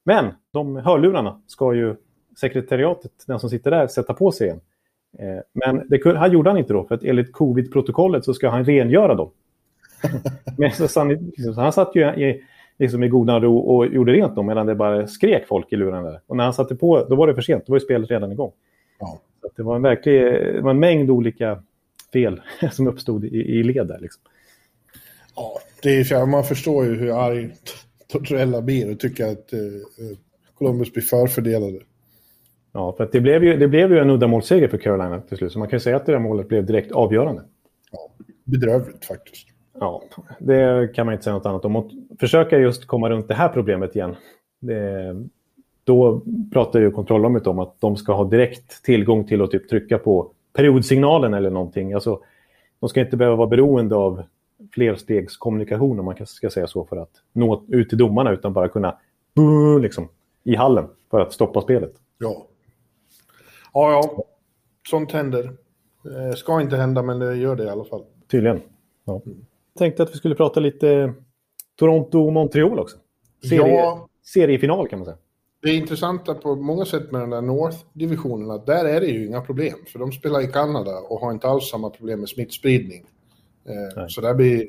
Men de hörlurarna ska ju sekretariatet, den som sitter där, sätta på sig igen. Eh, men det han gjorde han inte då, för att enligt covid-protokollet så ska han rengöra dem. <laughs> Men så, liksom, han satt ju i, liksom i godan ro och gjorde rent dem medan det bara skrek folk i luren där. Och när han satte på, då var det för sent, då var ju spelet redan igång. Ja. Så det var en verklig, det var en mängd olika fel <laughs> som uppstod i, i led där. Liksom. Ja, det är, man förstår ju hur arg Tortorella blir och tycker att eh, Columbus blir förfördelade. Ja, för det, blev ju, det blev ju en uddamålsseger för Carolina till slut, så man kan säga att det där målet blev direkt avgörande. Ja, bedrövligt faktiskt. Ja, det kan man inte säga något annat om. Och försöka just komma runt det här problemet igen. Det, då pratar ju kontrollrummet om att de ska ha direkt tillgång till att typ trycka på periodsignalen eller någonting. Alltså, de ska inte behöva vara beroende av flerstegskommunikation om man ska säga så för att nå ut till domarna utan bara kunna liksom, i hallen för att stoppa spelet. Ja. Ja, ja. Sånt händer. Det ska inte hända men det gör det i alla fall. Tydligen. Ja. Mm tänkte att vi skulle prata lite Toronto-Montreal också. Serie, Ja. Seriefinal kan man säga. Det är intressanta på många sätt med den där North-divisionen att där är det ju inga problem. För de spelar i Kanada och har inte alls samma problem med smittspridning. Eh, så där blir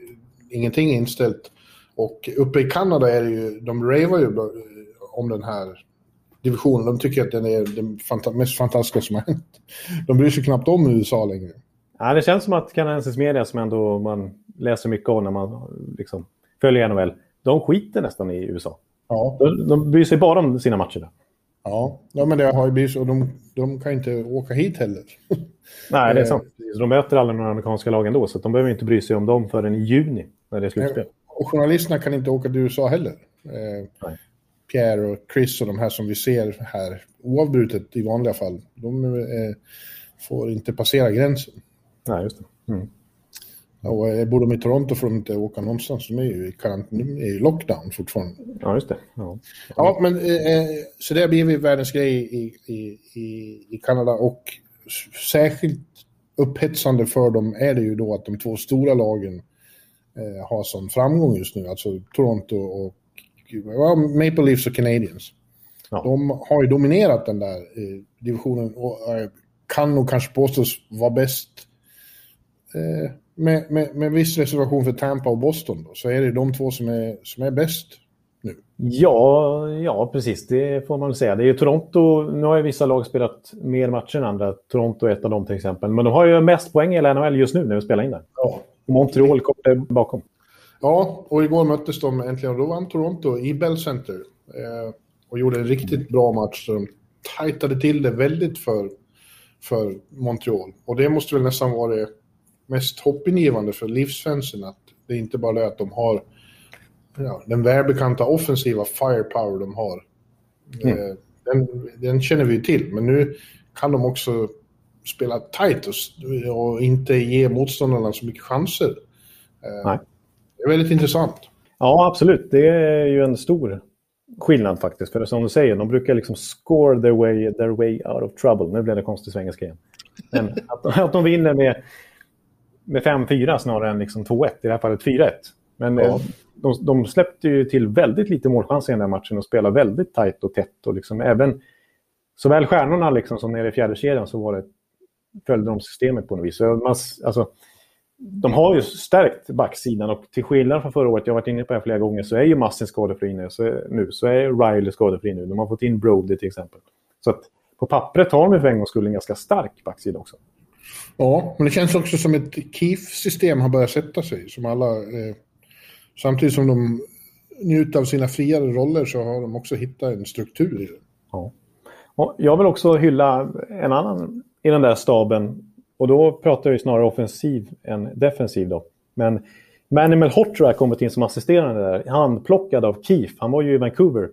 ingenting inställt. Och uppe i Kanada är det ju, de ravar ju eh, om den här divisionen. De tycker att den är den fanta mest fantastiska som har hänt. De bryr sig knappt om USA längre. Ja, det känns som att kanadensisk media, som ändå man läser mycket om när man liksom följer NHL, de skiter nästan i USA. Ja, De, de bryr sig bara om sina matcher. Där. ja. ja men det har ju blivit så. De, de kan inte åka hit heller. <laughs> Nej, det är Eh. sant. De möter alla de amerikanska lagen ändå, så de behöver inte bry sig om dem förrän i juni, när det är slutspel. Och journalisterna kan inte åka till USA heller. Eh, Nej. Pierre och Chris och de här som vi ser här oavbrutet i vanliga fall, de eh, får inte passera gränsen. Nej, just det. Mm. Och eh, bor de i Toronto får de inte åka någonstans. De är ju i, karantän, i lockdown fortfarande. Ja, just det. Ja. Ja, men eh, eh, så det har blivit världens grej i, i, i, Kanada och särskilt upphetsande för dem är det ju då att de två stora lagen eh, har sån framgång just nu, alltså Toronto och ja, Maple Leafs och Canadiens. Ja. De har ju dominerat den där eh, divisionen och eh, kan nog kanske påstås vara bäst eh, med, med, med viss reservation för Tampa och Boston då, så är det de två som är, som är bäst nu. Ja, ja, precis. Det får man väl säga. Det är ju Toronto. Nu har ju vissa lag spelat mer matcher än andra. Toronto är ett av dem till exempel. Men de har ju mest poäng i hela NHL just nu när vi spelar in där. Ja. Montreal kommer bakom. Ja, och igår möttes de äntligen och då vann Toronto i Bell Center. Eh, och gjorde en riktigt bra match. Så de tajtade till det väldigt för, för Montreal. Och det måste väl nästan vara det mest hoppingivande för livsfansen att det är inte bara det att de har ja, den välbekanta offensiva firepower de har. Eh, den, den känner vi ju till, men nu kan de också spela tight och, och inte ge motståndarna så mycket chanser. Eh, Nej. det är väldigt intressant. Ja, absolut. Det är ju en stor skillnad faktiskt. För som du säger, de brukar liksom score their way, their way out of trouble. Nu blev det konstig svengelska igen. Men att, att de vinner med, med 5-4 snarare än liksom 2-1. I det här fallet 4-1. Men Ja. eh, de, de släppte ju till väldigt lite målchanser i den här matchen och spelade väldigt tajt och tätt. Och liksom även såväl stjärnorna liksom som nere i fjärde kedjan så var det, följde de systemet på något vis. Så man, alltså, de har ju stärkt backsidan och till skillnad från förra året, jag har varit inne på det flera gånger, så är ju Massin skadefri nu. Så, nu, så är Riley skadefri nu. De har fått in Brody till exempel. Så att på pappret har de för en gångs skull en ganska stark backsida också. Ja, men det känns också som ett KIF-system har börjat sätta sig. Som alla, eh, samtidigt som de njuter av sina friare roller så har de också hittat en struktur i det. Ja. Och jag vill också hylla en annan i den där staben. Och då pratar jag ju snarare offensiv än defensiv. Då. Men Manny Malhotra har kommit in som assisterande där. Handplockad av Keefe. Han var ju i Vancouver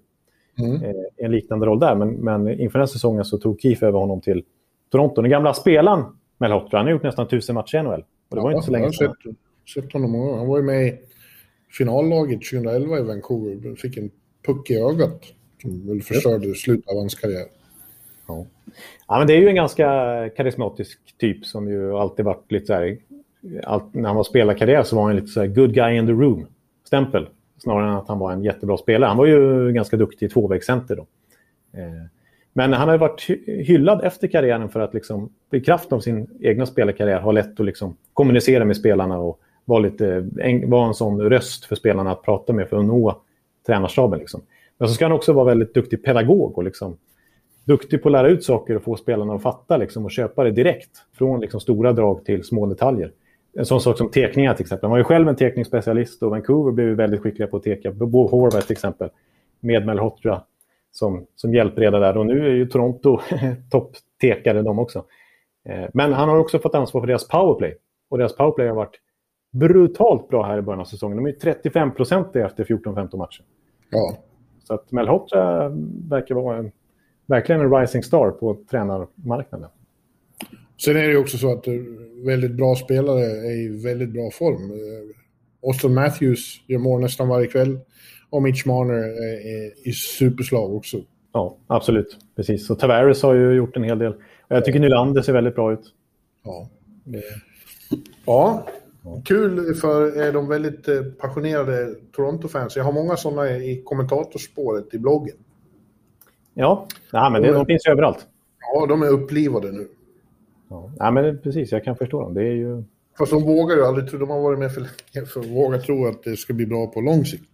Mm. eh, i en liknande roll där. Men, men inför den här säsongen så tog Keefe över honom till Toronto. Den gamla spelaren Malhotra, han har gjort nästan tusen matcher i NHL. Och det var ju inte så jag länge har sedan. sett, sett honom många. Han var ju med i finallaget 2011 i Vancouver. Fick en puck i ögat. Som väl förstörde slutet av hans karriär. Ja. ja, men det är ju en ganska karismatisk typ som ju alltid varit lite så här... Allt, när han var spelarkarriär så var han lite så här good guy in the room-stämpel. Snarare än att han var en jättebra spelare. Han var ju ganska duktig i tvåvägscenter då. Eh, men han har ju varit hyllad efter karriären för att liksom, i kraft av sin egna spelarkarriär ha lätt att liksom kommunicera med spelarna och vara, lite, eh, en, vara en sån röst för spelarna att prata med för att nå tränarstaben. Liksom. Men så ska han också vara väldigt duktig pedagog och liksom, duktig på att lära ut saker och få spelarna att fatta liksom, och köpa det direkt. Från liksom, stora drag till små detaljer. En sån sak som tekningar till exempel. Han var ju själv en tekningsspecialist och Vancouver blev väldigt skickliga på att teka. Bo Horvath till exempel. Med Malhotra som, som hjälpreda där. Och nu är ju Toronto <laughs> topptekare de också. Eh, Men han har också fått ansvar för deras powerplay. Och deras powerplay har varit brutalt bra här i början av säsongen. De är ju 35 procent efter 14-15 matcher. Ja, Så att Malhotra verkar vara en, verkligen en rising star på tränarmarknaden. Sen är det också så att eh, väldigt bra spelare är i väldigt bra form. Eh, Austin Matthews gör mål nästan varje kväll. Och Mitch Marner är, i superslag också. Ja, absolut. Precis. Så Tavares har ju gjort en hel del. Jag tycker Nylander ser väldigt bra ut. Ja. Ja, Kul för de väldigt eh, passionerade Toronto-fans. Jag har många sådana i kommentatorspåret i bloggen. Ja, ja men det, de finns ju överallt. Ja, de är upplivade nu. Ja, ja men precis. Jag kan förstå dem. Det är ju... Fast de vågar ju aldrig tro, de har varit med för länge för att våga tro att det ska bli bra på lång sikt.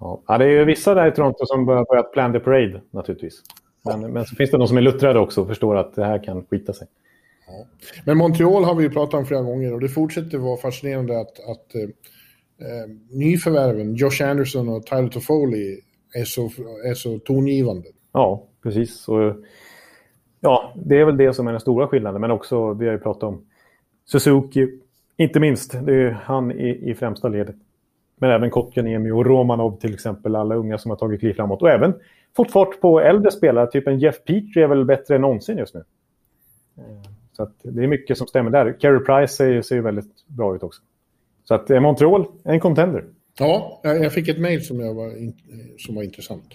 Ja, det är ju vissa där i Toronto som börjar börjat plan the parade naturligtvis. Men, men så finns det de som är luttrade också och förstår att det här kan skita sig. Ja. Men Montreal har vi ju pratat om flera gånger och det fortsätter vara fascinerande att, att eh, eh nyförvärven, Josh Anderson och Tyler Toffoli, är så, är så tongivande. Ja, precis. Och, ja, det är väl det som är den stora skillnaden. Men också, vi har ju pratat om Suzuki, inte minst. Det är han i, i främsta ledet. Men även Kotkaniemi och Romanov till exempel, alla unga som har tagit kliv framåt. Och även fått fart på äldre spelare, typ en Jeff Petrie är väl bättre än någonsin just nu. Eh, så det är mycket som stämmer där. Carey Price ser, ser väldigt bra ut också. Så att eh, Montreal, en contender. Ja, jag fick ett mejl som, var som var intressant.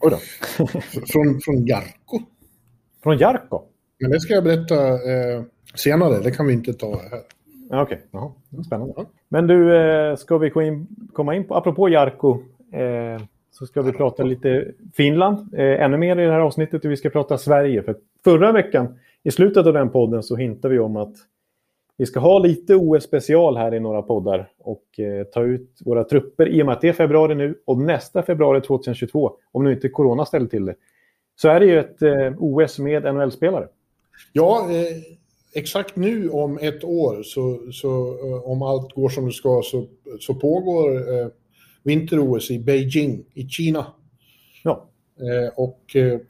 Oj då. <laughs> från, från Jarko. Från Jarko? Men det ska jag berätta eh, senare, det kan vi inte ta här. Okej, okay. spännande. Men du, eh, ska vi komma in på, apropå Jarko, eh, så ska vi prata lite Finland, eh, ännu mer i det här avsnittet och vi ska prata Sverige. För förra veckan, i slutet av den podden, så hintade vi om att vi ska ha lite OS-special här i några poddar och ta ut våra trupper i och med att det är februari nu och nästa februari 2022, om nu inte corona ställer till det, så är det ju ett OS med NHL-spelare. Ja, eh, exakt nu om ett år, så, så eh, om allt går som det ska, så, så pågår eh, vinter-OS i Beijing i Kina. Ja. Eh, och eh,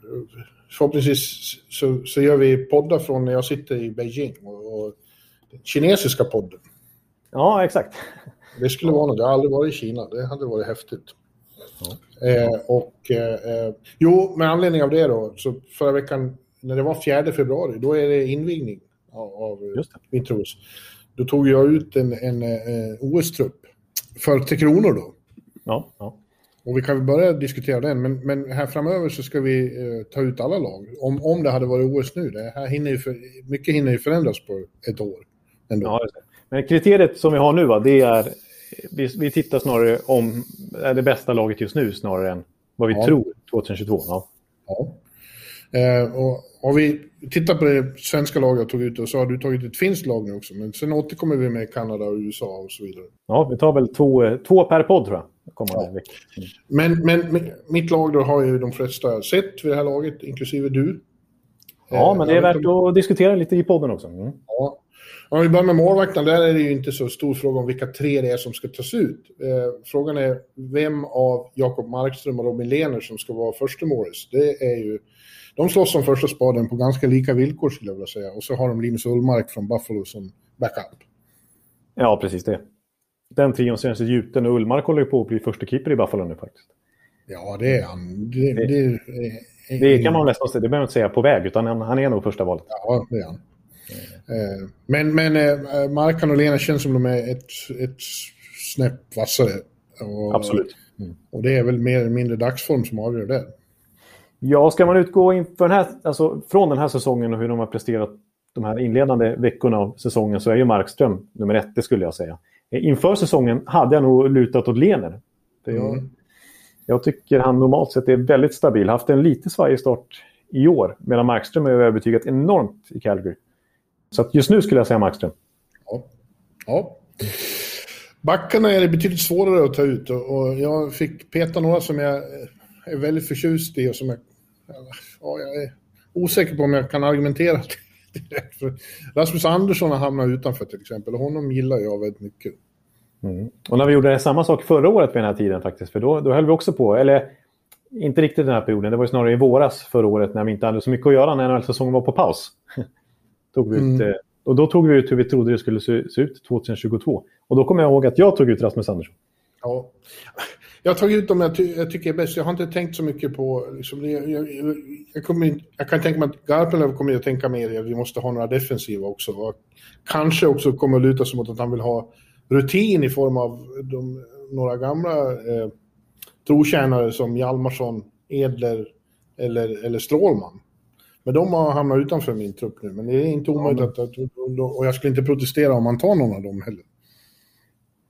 förhoppningsvis så, så gör vi poddar från när jag sitter i Beijing. Och, och kinesiska podden. Ja, exakt. <laughs> Det skulle vara något. Jag har aldrig varit i Kina. Det hade varit häftigt. Ja. Eh, och eh, jo, med anledning av det då, så förra veckan när det var 4 februari, då är det invigning av, av vinter-OS. Då tog jag ut en, en, en eh, OS-trupp för Tre Kronor då. Ja, ja. Och vi kan väl börja diskutera den, men, men här framöver så ska vi eh, ta ut alla lag. Om, om det hade varit OS nu, det här hinner ju för, mycket hinner ju förändras på ett år. Ändå. Ja, men kriteriet som vi har nu, va, det är vi, vi tittar snarare om är det bästa laget just nu snarare än vad vi ja. tror 2022. Ja. ja. Eh, och om vi tittar på det svenska laget jag tog ut och så har du tagit ett finskt lag nu också. Men sen återkommer vi med Kanada och USA och så vidare. Ja, vi tar väl två, två per podd tror jag. Ja. Mm. Men, men mitt lag då har ju de flesta sett vid det här laget, inklusive du. Ja, men det är eh, värt att diskutera lite i podden också. Mm. Ja, om vi börjar med målvakten, där är det ju inte så stor fråga om vilka tre det är som ska tas ut. Eh, frågan är vem av Jakob Markström och Robin Lehner som ska vara första målis. Det är ju, de slåss om första spaden på ganska lika villkor skulle jag vilja säga. Och så har de Linus Ullmark från Buffalo som backup. Ja, precis det. Den trion känns gjuten och Ullmark håller på att bli första keeper i Buffalo nu faktiskt. Ja, det är han. Det, det, det, det kan man nästan säga, det behöver man inte säga på väg, utan han, han är nog första valet. Ja, det är han. Mm. Men, men eh, Markan och Lena känns som de är ett, ett snäpp vassare. Och, Absolut. Mm. Och det är väl mer eller mindre dagsform som avgör det. Ja, ska man utgå inför den här, alltså, från den här säsongen och hur de har presterat de här inledande veckorna av säsongen så är ju Markström nummer ett, det skulle jag säga. Eh, inför säsongen hade jag nog lutat åt Lener. Jag, mm. jag tycker han normalt sett är väldigt stabil. Haft en lite svajig start i år, medan Markström är övertygat enormt i Calgary. Så just nu skulle jag säga Markström. Ja. ja. Backarna är det betydligt svårare att ta ut och jag fick peta några som jag är väldigt förtjust i och som jag, ja, jag är osäker på om jag kan argumentera <laughs> direkt. För Rasmus Andersson har hamnat utanför till exempel och honom gillar jag väldigt mycket. Mm. Och när vi gjorde samma sak förra året vid den här tiden faktiskt, för då, då höll vi också på, eller inte riktigt den här perioden, det var snarare i våras förra året när vi inte hade så mycket att göra när NHL-säsongen var på paus. <laughs> tog vi ut, mm. Eh, och då tog vi ut hur vi trodde det skulle se, se, ut 2022. Och då kommer jag ihåg att jag tog ut Rasmus Andersson. Ja. Jag har tagit ut dem jag, ty jag tycker är bäst. Jag har inte tänkt så mycket på... Liksom, jag, jag, jag, kommer, jag kan tänka mig att Garpenlöv kommer att tänka mer att vi måste ha några defensiva också. Och kanske också kommer att luta sig mot att han vill ha rutin i form av de, några gamla eh, trotjänare som Hjalmarsson, Edler eller, eller Strålman. Men de har hamnat utanför min trupp nu. Men det är inte omöjligt ja, men... att, Och jag skulle inte protestera om man tar någon av dem heller.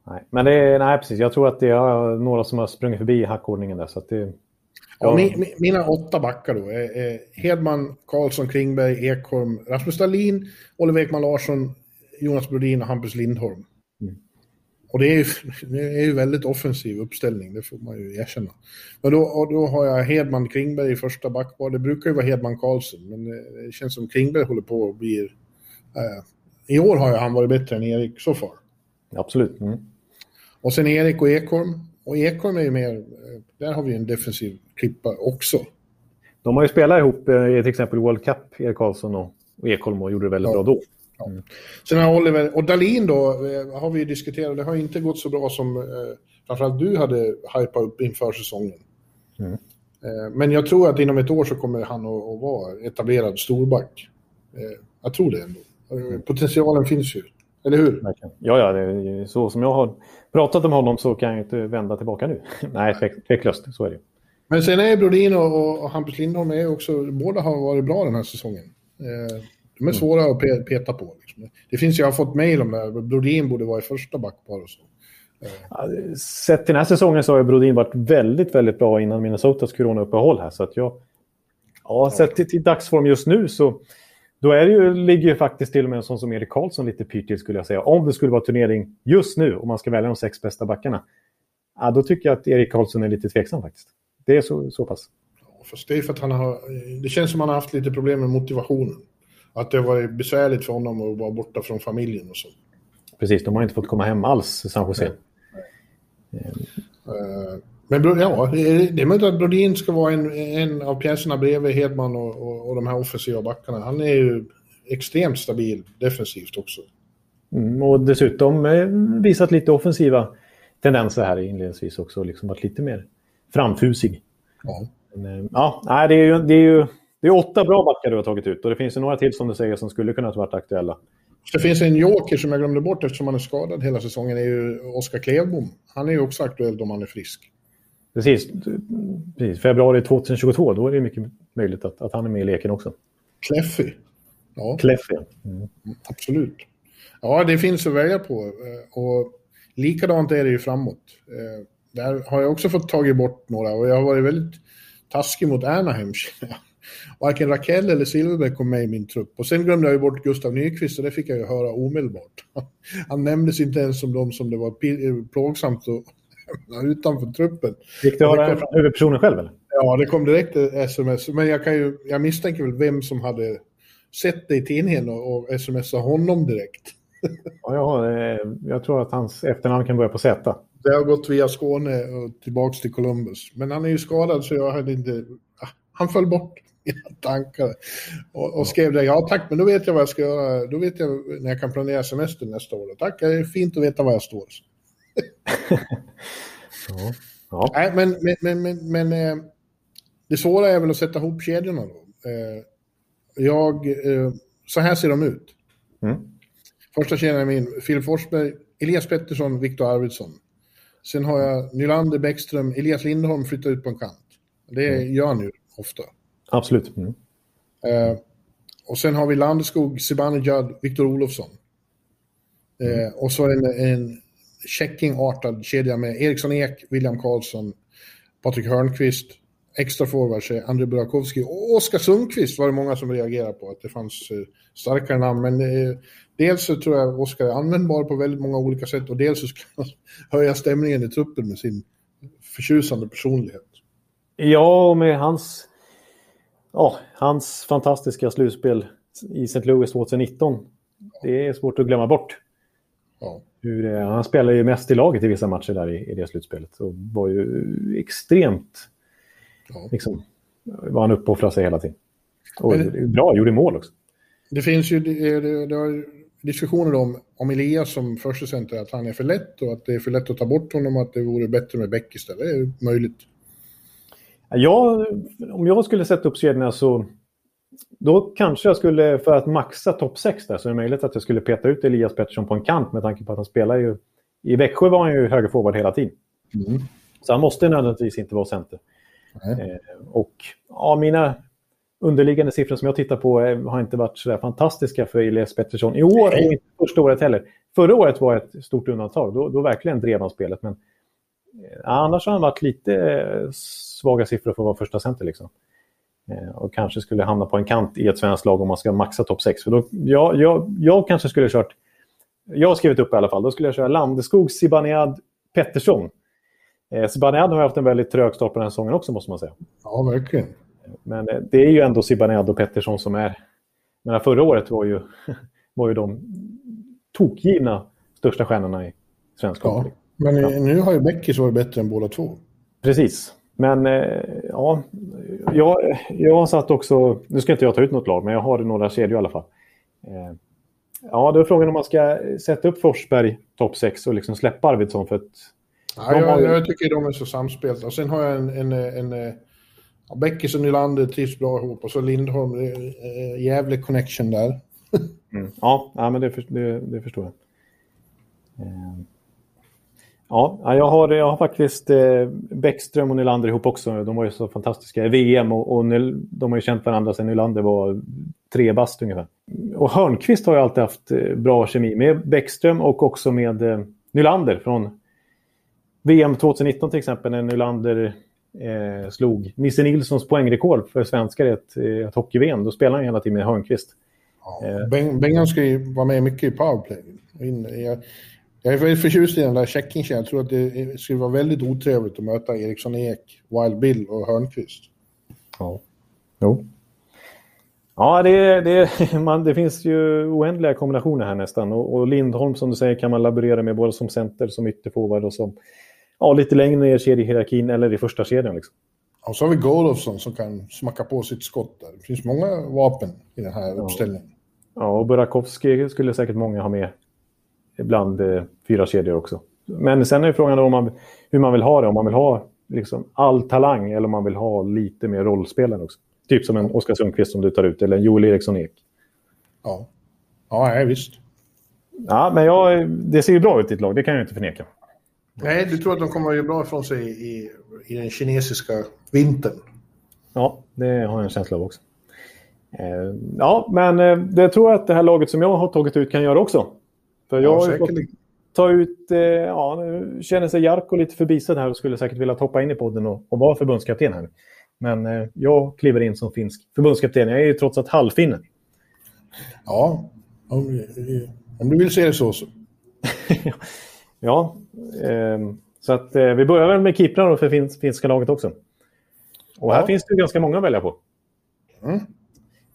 Nej, men det är, nej, precis. Jag tror att det är några som har sprungit förbi hackordningen där. Så att det, Ja, mi, mina åtta backar då är, Hedman, Karlsson, Klingberg, Ekholm, Rasmus Dahlin, Oliver Ekman Larsson, Jonas Brodin och Hampus Lindholm. Mm. Och det är, ju, det är ju väldigt offensiv uppställning, det får man ju erkänna. Men då, då har jag Hedman, Klingberg i första backpar. Det brukar ju vara Hedman, Karlsson, men det känns som Klingberg håller på att bli... Eh, I år har ju han varit bättre än Erik så far. Absolut. Mm. Och sen Erik och Ekholm. Och Ekholm är ju mer, eh, där har vi en defensiv klippa också. De har ju spelat ihop eh, i till exempel World Cup, Erik Karlsson och Ekholm och gjorde det väldigt ja. bra då. Mm. Sen har Oliver, och Dalin då, eh, har vi ju diskuterat, det har inte gått så bra som eh, framförallt du hade hypat upp inför säsongen. Mm. Eh, men jag tror att inom ett år så kommer han att, att vara etablerad storback. Eh, jag tror det ändå. Potentialen finns ju, eller hur? Ja, ja, det så som jag har pratat om honom så kan jag inte vända tillbaka nu. <laughs> Nej, tveklöst, så är det. Men sen är Brodin och, och Hampus Lindholm är också, båda har varit bra den här säsongen. Eh, de är mm. svåra att peta på. Liksom. Det finns, jag har fått mejl om det, Brodin borde vara i första backpar och så. Eh. Sett till den här säsongen så har Brodin varit väldigt, väldigt bra innan Minnesotas coronauppehåll här. Så att jag, ja, sett till, till dagsform just nu så då är det ju, ligger ju faktiskt till och med en sån som Erik Karlsson lite pyrt till skulle jag säga. Om det skulle vara turnering just nu och man ska välja de sex bästa backarna. Ja, då tycker jag att Erik Karlsson är lite tveksam faktiskt. Det är så, så pass. Fast det är för att han har... Det känns som att han har haft lite problem med motivationen. Att det har varit besvärligt för honom att vara borta från familjen och så. Precis, de har inte fått komma hem alls, San Jose. Mm. Men ja, det är möjligt att Brodin ska vara en, en av pjäserna bredvid Hedman och, och, och de här offensiva backarna. Han är ju extremt stabil defensivt också. Mm, och dessutom eh, visat lite offensiva tendenser här inledningsvis också. Liksom varit lite mer framfusig. Ja. Men, eh, ja, det är ju, det är ju det är åtta bra backar du har tagit ut och det finns ju några till som du säger som skulle kunna ha varit aktuella. Det finns en joker som jag glömde bort eftersom han är skadad hela säsongen. Det är ju Oskar Klevbom. Han är ju också aktuell om han är frisk. Precis. Precis. Februari 2022, då är det mycket möjligt att, att han är med i leken också. Kleffy. Ja. Kleffy. Mm. Absolut. Ja, det finns att välja på. Eh, och likadant är det ju framåt. Eh, där har jag också fått tagit bort några och jag har varit väldigt taskig mot Anaheim. <laughs> Varken Rakell eller Silverberg kom med i min trupp. Och sen glömde jag ju bort Gustav Nyqvist och det fick jag ju höra omedelbart. <laughs> Han nämndes inte ens som de som det var plågsamt att <laughs> utanför truppen. Fick du höra det från huvudpersonen själv eller? Ja, det kom direkt sms. Men jag, kan ju, jag misstänker väl vem som hade sett det i tidningen och, och smsat honom direkt. <laughs> Ja, jag tror att hans efternamn kan börja på Z. Det har gått via Skåne och tillbaks till Columbus. Men han är ju skadad så jag hade inte... Ah, han föll bort <laughs> mina tankar. Och, och skrev det, ja tack, men då vet jag vad jag ska göra. Då vet jag när jag kan planera semester nästa år. Tack, det är fint att veta var jag står. Ja. Ja. <laughs> Nej, men, men, men, men, eh, det svåra är väl att sätta ihop kedjorna då. Eh, jag, eh, så här ser de ut. Mm. Första kedjan är min, Filip Forsberg, Elias Pettersson, Viktor Arvidsson. Sen har jag Nylander, Bäckström, Elias Lindholm flyttar ut på en kant. Det mm. gör han ju ofta. Absolut. Mm. Eh, och sen har vi Landeskog, Zibanejad, Viktor Olofsson. Eh, mm. och så en, en checking-artad kedja med Eriksson Ek, William Karlsson, Patrik Hörnqvist, extra forwards André Burakovsky och Oskar Sundqvist var det många som reagerade på att det fanns eh, starkare namn. Men eh, dels så tror jag Oskar är användbar på väldigt många olika sätt och dels så ska han <laughs> höja stämningen i truppen med sin förtjusande personlighet. Ja, och med hans, ja, hans fantastiska slutspel i St. Louis 2019. Det är svårt att glömma bort. Ja. Hur, han spelade ju mest i laget i vissa matcher där i, i det slutspelet och var ju extremt... Ja. Liksom, var han uppoffrade sig hela tiden. Och det, bra, gjorde mål också. Det finns ju det, det, det har diskussioner om, om Elias som första center, att han är för lätt och att det är för lätt att ta bort honom och att det vore bättre med Bäck istället. Det är möjligt. Ja, om jag skulle sätta upp kedjorna så då kanske jag skulle, för att maxa topp 6 där, så är det möjligt att jag skulle peta ut Elias Pettersson på en kant med tanke på att han spelar ju... I Växjö var han ju högerforward hela tiden. Mm. Så han måste nödvändigtvis inte vara center. Eh, och ja, mina underliggande siffror som jag tittar på har inte varit så fantastiska för Elias Pettersson i år och inte första året heller. Förra året var ett stort undantag. Då, då verkligen drev han spelet. Men eh, annars har han varit lite eh, svaga siffror för att vara första center. Liksom. Eh, och kanske skulle hamna på en kant i ett svenskt lag om man ska maxa topp 6. För då, jag, jag, jag kanske skulle kört... Jag har skrivit upp i alla fall. Då skulle jag köra Landeskog, Zibanejad, Pettersson. Eh, Zibanejad har haft en väldigt trög start på den säsongen också måste man säga. Ja, verkligen. Men eh, det är ju ändå Zibanejad och Pettersson som är... Men förra året var ju, <laughs> var ju de tokgivna största stjärnorna i svensk ja, Men nu har ju Beckis varit bättre än båda två. Precis. Men eh, ja, jag, jag har satt också, nu ska inte jag ta ut något lag, men jag har några kedjor i alla fall. Eh, ja, då är frågan om man ska sätta upp Forsberg topp 6 och liksom släppa Arvidsson för att... Ja, jag, ju... jag, tycker de är så samspelta. Sen har jag en... en, en, en ja, Bäckis och Nylander trivs bra ihop och så Lindholm, är, jävlig connection där. mm. Ja, ja, men det, det, det förstår jag. Eh. Ja, jag har, jag har faktiskt eh, Bäckström och Nylander ihop också. De var ju så fantastiska i VM och, och de har ju känt varandra sedan Nylander var tre bast ungefär. Och Hörnqvist har ju alltid haft eh, bra kemi med Bäckström och också med eh, Nylander från VM 2019 till exempel när Nylander eh, slog Nisse Nilssons poängrekord för svenskar i ett, ett hockey-VM. Då spelade han hela tiden med Hörnqvist. Ja, eh. Bengan ska ju vara med mycket i powerplay. Jag, är väldigt förtjust i den där checkingen. Jag tror att det skulle vara väldigt otrevligt att möta Eriksson Ek, Wild Bill och Hörnqvist. Ja. Jo. Ja, det, det, man, det finns ju oändliga kombinationer här nästan. Och, och, Lindholm som du säger kan man laborera med både som center, som ytterforward och som ja, lite längre ner i kedjehierarkin eller i första kedjan. Liksom. Och så har vi Golofsson som kan smacka på sitt skott där. Det finns många vapen i den här ja. uppställningen. Ja, och Burakovsky skulle säkert många ha med bland eh, fyra kedjor också. Men sen är frågan om man, hur man vill ha det. Om man vill ha liksom, all talang eller om man vill ha lite mer rollspelare också. Typ som en Oskar Sundqvist som du tar ut eller en Joel Eriksson Ek. Ja, ja visst. Ja, men jag, det ser ju bra ut i ett lag, det kan jag inte förneka. Nej, du tror att de kommer att göra bra ifrån sig i, i den kinesiska vintern? Ja, det har jag en känsla av också. Eh, ja, men eh, det tror jag att det här laget som jag har tagit ut kan göra också. För jag ja, har fått ta ut, eh, ja, nu känner sig Jarko lite förbisedd här och skulle säkert vilja hoppa in i podden och, och vara förbundskapten här. Men eh, jag kliver in som finsk förbundskapten. Jag är ju trots allt halvfinne. Ja, om, om, du vill se det så. så. <laughs> ja, eh, så att eh, vi börjar väl med keeprarna för finsk, finska laget också. Och här finns det ganska många att välja på. Mm.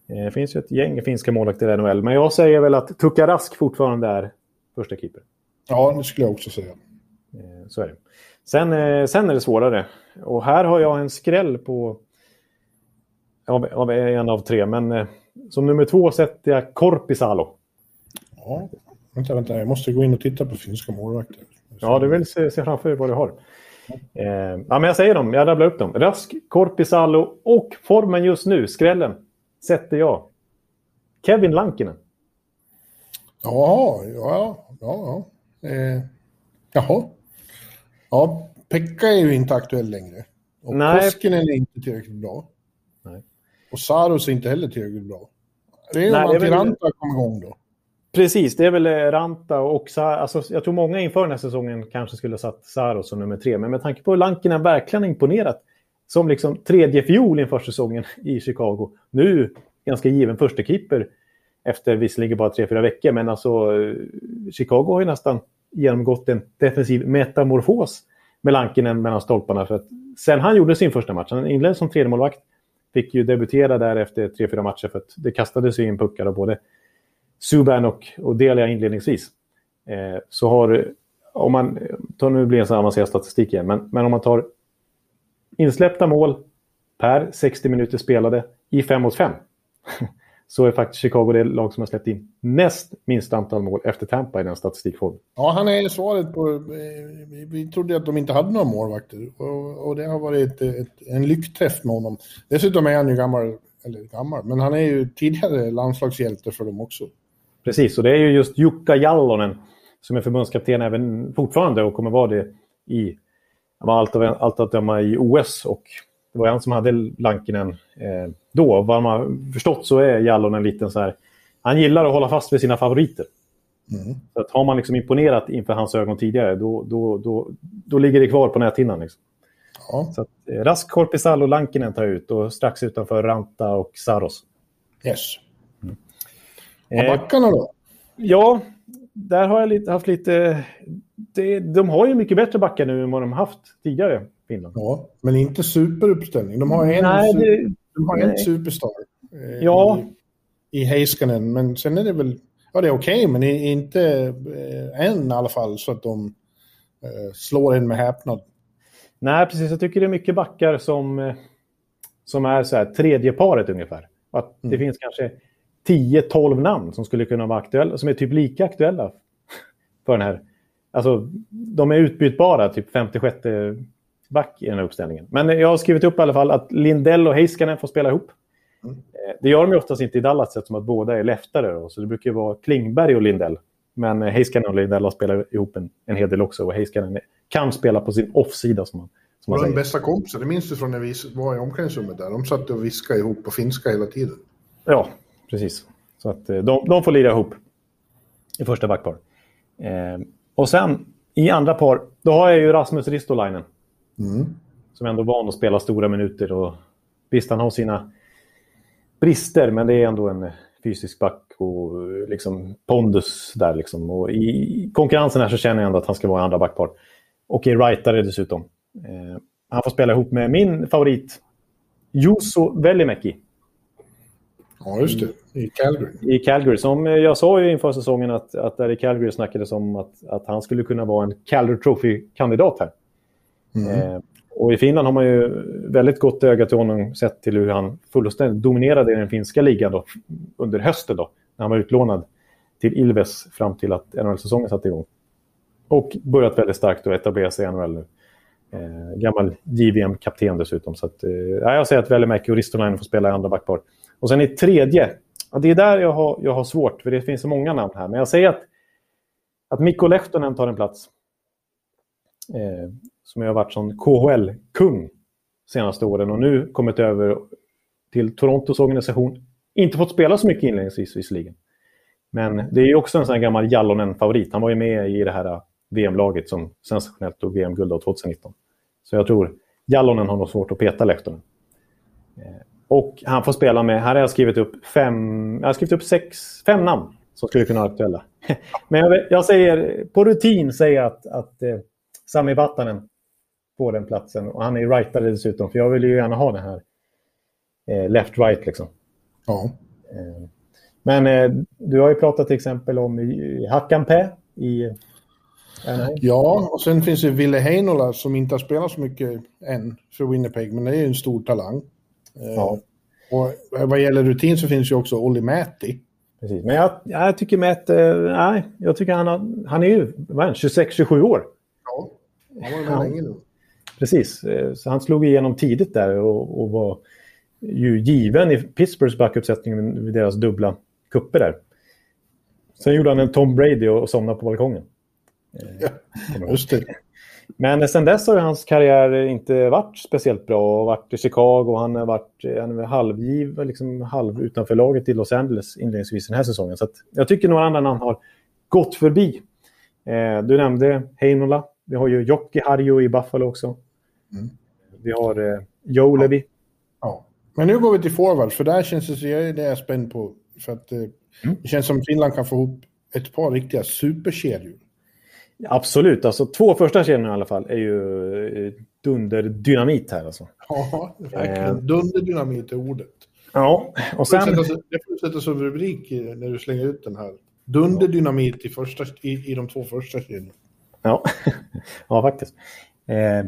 Eh, det finns ju ett gäng finska målvakter i NHL, men jag säger väl att Tuka Rask fortfarande är första keeper. Ja, det skulle jag också säga. Eh, så är det. Sen, eh, sen är det svårare. Och här har jag en skräll på... Av, av en av tre, men eh, som nummer två sätter jag Korpisalo. Ja, vänta, vänta. Jag måste gå in och titta på finska målvakter. Ja, du vill se, se framför dig vad du har. Eh, ja, men jag säger dem, jag rabblar upp dem. Rask, Korpisalo och formen just nu, skrällen, sätter jag Kevin Lankinen. Ja, ja, ja. ja. Eh, jaha. Ja, Pekka är ju inte aktuell längre. Och Nej. Koskinen är inte tillräckligt bra. Nej. Och Saros är inte heller tillräckligt bra. Det är om Antiranta väl... kommer igång då. Precis, det är väl eh, Ranta och alltså, jag tror många inför den här säsongen kanske skulle ha satt Saros som nummer tre. Men med tanke på hur Lankinen verkligen imponerat som liksom tredje fiol inför säsongen i Chicago. Nu ganska given första keeper efter visserligen bara tre, fyra veckor. Men alltså eh, Chicago har ju nästan genomgått en defensiv metamorfos med Lankinen mellan stolparna. För att sen han gjorde sin första match, han inledde som tredje målvakt fick ju debutera där efter tre, fyra matcher för att det kastades in puckar av både Subban och, och Delia inledningsvis. Eh, så har, om man, tar nu blir det en avancerad statistik igen, men, men om man tar insläppta mål per 60 minuter spelade i 5 mot 5 <laughs> så är faktiskt Chicago det lag som har släppt in näst minst antal mål efter Tampa i den statistikformen. Ja, han är svaret på... Eh, vi trodde att de inte hade några målvakter och, och det har varit ett, ett, en lyckträff med honom. Dessutom är han ju gammal, eller gammal, men han är ju tidigare landslagshjälte för dem också. Precis, och det är ju just Jukka Jallonen som är förbundskapten även fortfarande och kommer vara det i allt, allt att döma i OS och Det var han som hade Lankinen eh, då. Vad man har förstått så är Jallonen lite så här... Han gillar att hålla fast vid sina favoriter. Mm. Så att har man liksom imponerat inför hans ögon tidigare, då, då, då, då ligger det kvar på näthinnan. Liksom. Ja. Så att, eh, Rask, Korpisalo och Lankinen tar ut och strax utanför Ranta och Saros. Yes. Mm. Och backarna då? Ja, där har jag lite, haft lite... Det, de har ju mycket bättre backar nu än vad de haft tidigare, Finland. Ja, men inte superuppställning. De har en, nej, det, de har en superstar eh, ja. i, i Heiskanen, men sen är det väl... Ja, det är okej, okay, men inte eh, än i alla fall så att de eh, slår en med häpnad. Nej, precis. Jag tycker det är mycket backar som, eh, som är så här, tredje paret ungefär. Att mm. det finns kanske 10-12 namn som skulle kunna vara aktuella, som är typ lika aktuella för den här. Alltså, de är utbytbara, typ 56 back i den här uppställningen. Men jag har skrivit upp i alla fall att Lindell och Heiskanen får spela ihop. Mm. Eh, det gör de ju oftast inte i Dallas eftersom att båda är leftare. Då, så det brukar ju vara Klingberg och Lindell. Men eh, Heiskanen och Lindell har spelat ihop en, en hel del också. Och Heiskanen kan spela på sin offsida som man, som man säger. bästa kompisar, det minns du från när vi var i omklädningsrummet där. De satt och viskade ihop på finska hela tiden. Ja, precis. Så att eh, de, de får lira ihop i första backpar. Eh, och sen i andra par, då har jag ju Rasmus Ristolainen. Mm. Som ändå är van att spela stora minuter. Och, visst, han har sina brister, men det är ändå en fysisk back och liksom pondus där. Liksom. Och I konkurrensen här så känner jag ändå att han ska vara i andra backpar. Och är rightare dessutom. Eh, han får spela ihop med min favorit, Juuso Velimäki. Ja, just det. I Calgary. I Calgary. Som jag sa ju inför säsongen att, att där i Calgary snackades om att, att han skulle kunna vara en Calgary Trophy-kandidat här. Mm. Eh, och i Finland har man ju väldigt gott öga till honom sett till hur han fullständigt dominerade i den finska ligan då, under hösten då, när han var utlånad till Ilves fram till att NHL-säsongen satte igång. Och börjat väldigt starkt och etablera sig i NHL nu. Eh, gammal JVM-kapten dessutom. Så att, eh, jag säger att Velimäki och Ristolainen får spela i andra backpar. Och sen i tredje, ja, det är där jag har, jag har svårt, för det finns så många namn här. Men jag säger att, att Mikko Lehtonen tar en plats. Eh, som har varit som KHL-kung senaste åren och nu kommit över till Torontos organisation. Inte fått spela så mycket inledningsvis visserligen. Men det är också en sån här gammal Jallonen-favorit. Han var ju med i det här äh, VM-laget som sensationellt tog VM-guld 2019. Så jag tror Jallonen har nog svårt att peta Lehtonen. Eh, och han får spela med, här har jag skrivit upp fem, jag har skrivit upp sex, fem namn som skulle kunna vara aktuella. <laughs> Men jag, jag, säger, på rutin säger jag att, att eh, Sami Vatanen får den platsen. Och han är rightare dessutom, för jag vill ju gärna ha den här eh, left-right liksom. Ja. Eh, men eh, du har ju pratat till exempel om Hakanpää i Anaheim. Ja, och sen finns det Ville Heinola som inte har spelat så mycket än för Winnipeg, men det är ju en stor talang. Eh, ja. Och vad gäller rutin så finns ju också Olli Mäti. Precis, men jag, jag tycker Mätt, eh, nej, jag tycker han, har, han är ju 26-27 år. Han var med länge nu. Precis, eh, så han slog igenom tidigt där och, och var ju given i Pittsburghs backuppsättning vid deras dubbla kupper där. Sen gjorde han en Tom Brady och, somnade på balkongen. Ja, just det. Men sen dess har hans karriär inte varit speciellt bra. och varit i Chicago och han har varit han är halvgiv, liksom halv utanför laget i Los Angeles inledningsvis den här säsongen. Så jag tycker några andra namn har gått förbi. Eh, du nämnde Heinola. Vi har ju Jocke Harjo i Buffalo också. Mm. Vi har eh, Joe ja. Levy. Ja. Men nu går vi till forward, för där känns det, så jag är spänd på. För att eh, mm. det känns som Finland kan få ihop ett par riktiga superkedjor. Absolut, alltså två första kedjorna i alla fall är ju eh, dunderdynamit här alltså. Ja, verkligen. Eh. Dunderdynamit är ordet. Ja, och sen... Det får du sätta som rubrik när du slänger ut den här. Dunderdynamit i, första, i, i de två första kedjorna. Ja, <laughs> ja faktiskt. Eh,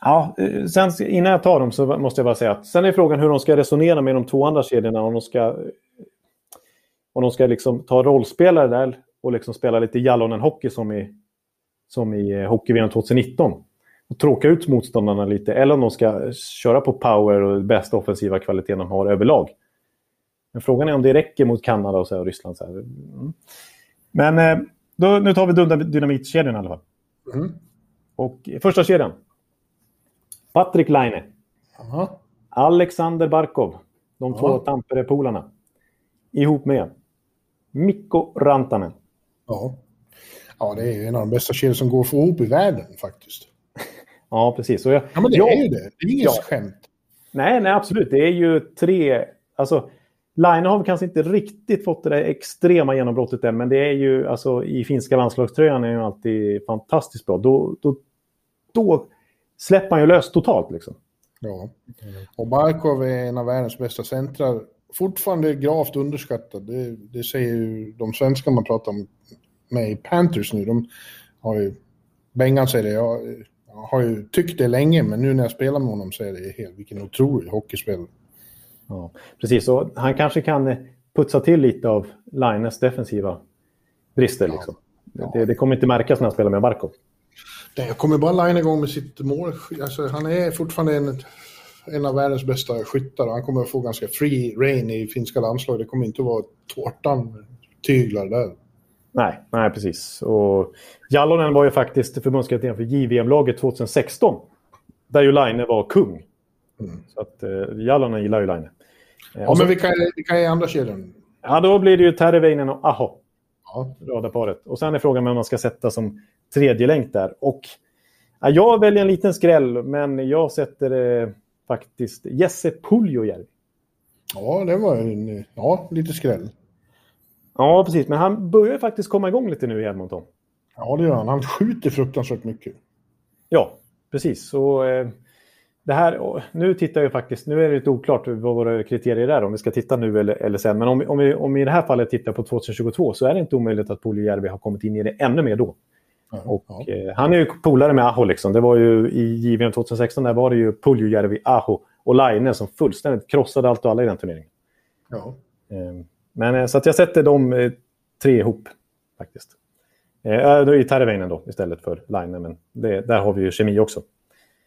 ja, eh, sen, innan jag tar dem så måste jag bara säga att sen är frågan hur de ska resonera med de två andra kedjorna. Om de ska, om de ska liksom ta rollspelare där och liksom spela lite Jallonen-hockey som i som i eh, Hockey-VM 2019. Och tråka ut motståndarna lite. Eller om de ska köra på power och bästa offensiva kvaliteten de har överlag. Men frågan är om det räcker mot Kanada och, så och Ryssland. Så mm. Men eh, då, nu tar vi dynamitkedjan i alla fall. Mm. Och första kedjan. Patrik Laine. Aha. Alexander Barkov, de Ja. två Tampere-polarna. Ihop med Mikko Rantanen. Ja. ja, det är en av de bästa kedjor som går få ihop i världen faktiskt. <laughs> Ja, precis. Jag, Ja, men det jag- är ju det. Det är inget Ja. skämt. Nej, nej, absolut. Det är ju tre... Alltså, Line har kanske inte riktigt fått det där extrema genombrottet än, men det är ju alltså i finska landslagströjan är ju alltid fantastiskt bra. Då, då, då släpper man ju lös totalt liksom. Ja. Och Barkov är en av världens bästa centrar. Fortfarande gravt underskattad. Det, det säger ju de svenskar man pratar om med i Panthers nu. De har ju... Bengan säger det. Jag, jag har ju tyckt det länge, men nu när jag spelar med honom så är det helt... Vilken otrolig hockeyspelare. Ja, precis, och han kanske kan eh, putsa till lite av Lines defensiva brister. Liksom. Det, det kommer inte märkas när han spelar med Barkov. Nej, Jag kommer bara line igång med sitt mål. Alltså, han är fortfarande en, en av världens bästa skyttar. Han kommer att få ganska free reign i finska landslaget. Det kommer inte att vara tårtan tyglar där. Nej, nej precis. Och Jallonen var ju faktiskt förbundskapten för JVM-laget 2016. Där ju Line var kung. Så att eh, Jallonen gillar ju Line. Eh, Ja, så, men vi kan, vi kan ge andra kedjan. ja, då blir det ju Terveinen och Aho, Ja. radarparet. Och sen är frågan vem man ska sätta som tredje länk där. Och ja, jag väljer en liten skräll, men jag sätter eh, faktiskt Jesse Puljujärvi. ja, det var en, ja, lite skräll. Ja, precis. Men han börjar faktiskt komma igång lite nu i Edmonton. Ja, det gör han. Han skjuter fruktansvärt mycket. Ja, precis. Så, eh, det här, nu tittar jag faktiskt, nu är det lite oklart vad våra kriterier är om vi ska titta nu eller, eller sen. Men om, om, vi, om vi i det här fallet tittar på 2022 så är det inte omöjligt att Puljujärvi har kommit in i det ännu mer då. Ja, Och, ja. eh, han är ju polare med Aho. Liksom. Det var ju I JVM 2016 där var det ju Puljujärvi, Aho och Laine som fullständigt krossade allt och alla i den turneringen. ja. Eh, men, eh, så att jag sätter de eh, tre ihop faktiskt. Eh, i Terveinen då istället för Laine, men det, där har vi ju kemi också.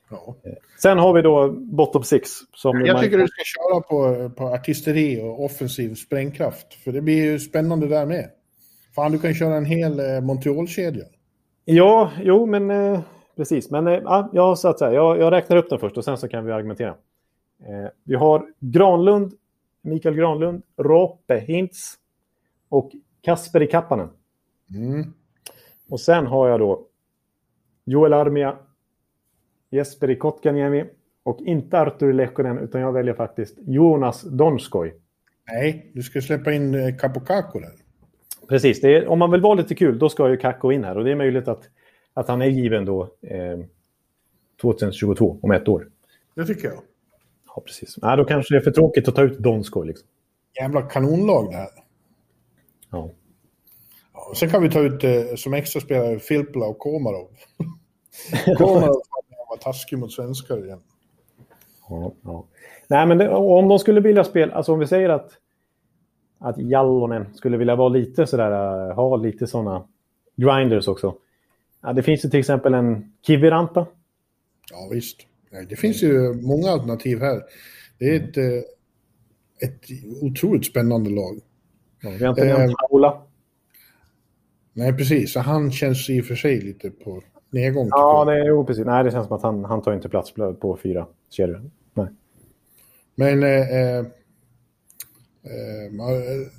Ja. Sen har vi då bottom six. Som Jag tycker du ska köra på, på artisteri och offensiv sprängkraft. För det blir ju spännande där med. Fan, du kan köra en hel eh, Montreal-kedja. Ja, jo, men eh, precis. Men eh, ja, så här, jag, jag räknar upp den först och sen så kan vi argumentera. Eh, vi har Granlund, Mikael Granlund, Rope Hintz och Kasperi Kappanen. Mm. Och sen har jag då Joel Armia, Jesperi Kotkaniemi och inte Arturi Lehkonen utan jag väljer faktiskt Jonas Donskoj. Nej, du ska släppa in eh, Capocaco där. Precis, är, om man vill vara lite kul då ska ju Kakko in här och det är möjligt att, att han är given då eh, 2022, om ett år. Det tycker jag. Ja, precis. Nej, då kanske det är för tråkigt att ta ut Donskoj. Liksom. Jävla kanonlag det här. Ja. Ja, sen kan vi ta ut eh, som extra spelare Filppula och Komarov. <laughs> Komarov taskig mot svenskar igen. Ja, ja. Nej, men det, om de skulle vilja spela, alltså om vi säger att, att Jallonen skulle vilja vara lite sådär, äh, ha lite sådana grinders också. Ja, det finns ju till exempel en Kiviranta. Ja, visst. Nej, det finns ju många alternativ här. Det är ett, eh, ett otroligt spännande lag. Ja, vi har inte Eh, nämnt Haula. Nej, precis. Så Han känns i och för sig lite på nedgång. Ja, det, jo, precis. Nej, det känns som att han, han tar inte plats på, fyra kedjor. Nej. Men eh, eh, eh,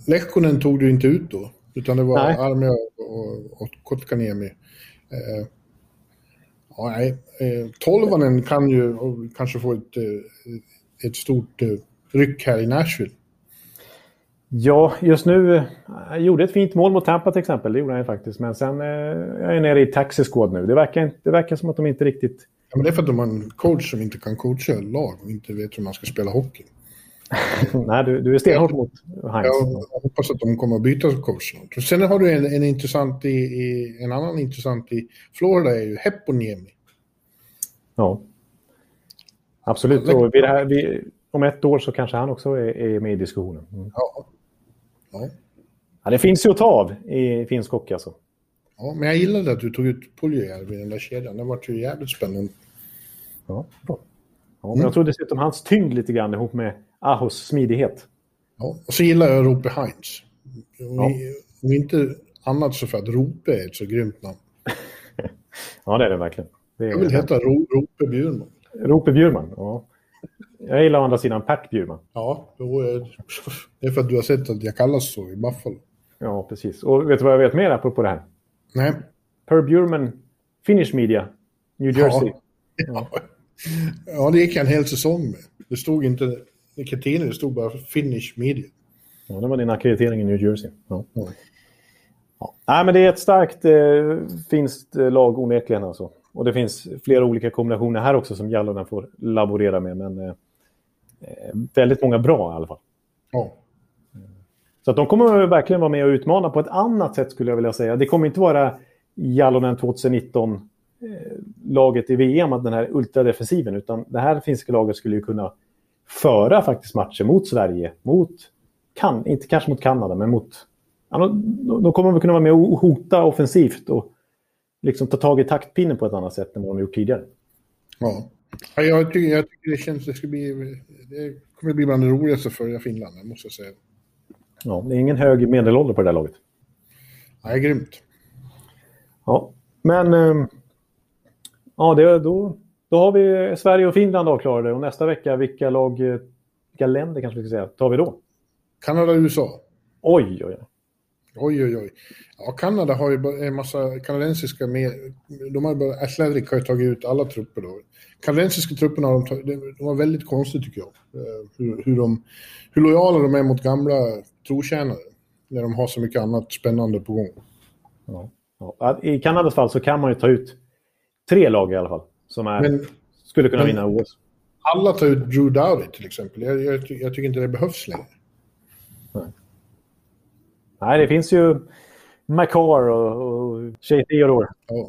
Lehkonen tog du inte ut då. Utan det var Nej. Armia och, och Kotkaniemi. Eh, ja, nej. Eh, Tolvanen kan ju kanske få ett, eh, ett stort eh, ryck här i Nashville. Ja, just nu. Han gjorde ett fint mål mot Tampa till exempel. Det gjorde han faktiskt. Men sen eh, jag är nere i taxi nu. Det verkar, det verkar som att de inte riktigt... Ja, men det är för att de har en coach som inte kan coacha lag och inte vet hur man ska spela hockey. <laughs> Nej, du, du är stenhård mot Heinz. Jag hoppas att de kommer att byta coach Sen har du en, en intressant i, i, en annan intressant i Florida är ju Heponiemi. Ja. Absolut. Och vid här, vid, om ett år så kanske han också är, är med i diskussionen. Mm. Ja. Ja. Ja, det finns ju att ta av i finsk hockey alltså. ja, men jag gillade att du tog ut Puljujärvi i den där kedjan. Det var ju jävligt spännande. Ja, bra. Ja, men jag tror dessutom hans tyngd lite grann ihop med Ahos smidighet. Ja. Och så gillar jag Rope Heinz. Ja. Om, inte annat så för att Rope är ett så grymt namn. <laughs> Ja, det är det verkligen. Det Jag vill är heta Ro, Rope Bjurman. Rope Bjurman. Ja. Jag gillar å andra sidan Pat Bjurman. Ja, då är, det är för att du har sett att jag kallas så i Buffalo. Ja, precis. Och vet du vad jag vet mer apropå det här? Nej. Per Bjurman, Finnish Media, New Jersey. <laughs> Ja. ja, det gick en hel säsong med. Det stod inte tidning, det stod bara Finnish Media. Ja, det var din akkreditering i New Jersey. Ja. Ja. Nej, men det är ett starkt eh, finskt eh, lag onekligen. Alltså. Och det finns flera olika kombinationer här också som Jallonen får laborera med. Men eh, väldigt många bra i alla fall. Ja. Så att de kommer verkligen vara med och utmana på ett annat sätt skulle jag vilja säga. Det kommer inte vara Jallonen 2019 eh, laget i VM, den här ultradefensiven, utan det här finska laget skulle ju kunna föra faktiskt matcher mot Sverige, mot, kan, inte kanske mot Kanada, men mot... De kommer väl kunna vara med och hota offensivt och liksom ta tag i taktpinnen på ett annat sätt än vad de gjort tidigare. Ja. Ja jag, tycker, jag tycker det känns det ska bli... Det kommer bli bland det roligaste för Finland, måste jag säga. Ja, det är ingen hög medelålder på det där laget. Nej, grymt. Ja, men... ehm, Ja, det, då, då har vi Sverige och Finland avklarade. Och nästa vecka, vilka lag, eh, vilka länder kanske vi ska säga, tar vi då? Kanada och USA. Oj, oj, oj. Oj, oj, oj. Ja, Kanada har ju en massa kanadensiska med. De har bara, Athletic har ju tagit ut alla trupper då. Kanadensiska trupperna har de, tagit, de var väldigt konstigt tycker jag. Eh, Hur, hur, de, hur lojala de är mot gamla trotjänare. När de har så mycket annat spännande på gång. Ja. Ja. I Kanadas fall så kan man ju ta ut tre lag i alla fall. Som är, Men skulle kunna vinna OS. alla tar ut Drew Dowdy till exempel. Jag, jag, jag tycker inte det behövs längre. Nej, det finns ju McCarr och, och Shea Theodore. Ja.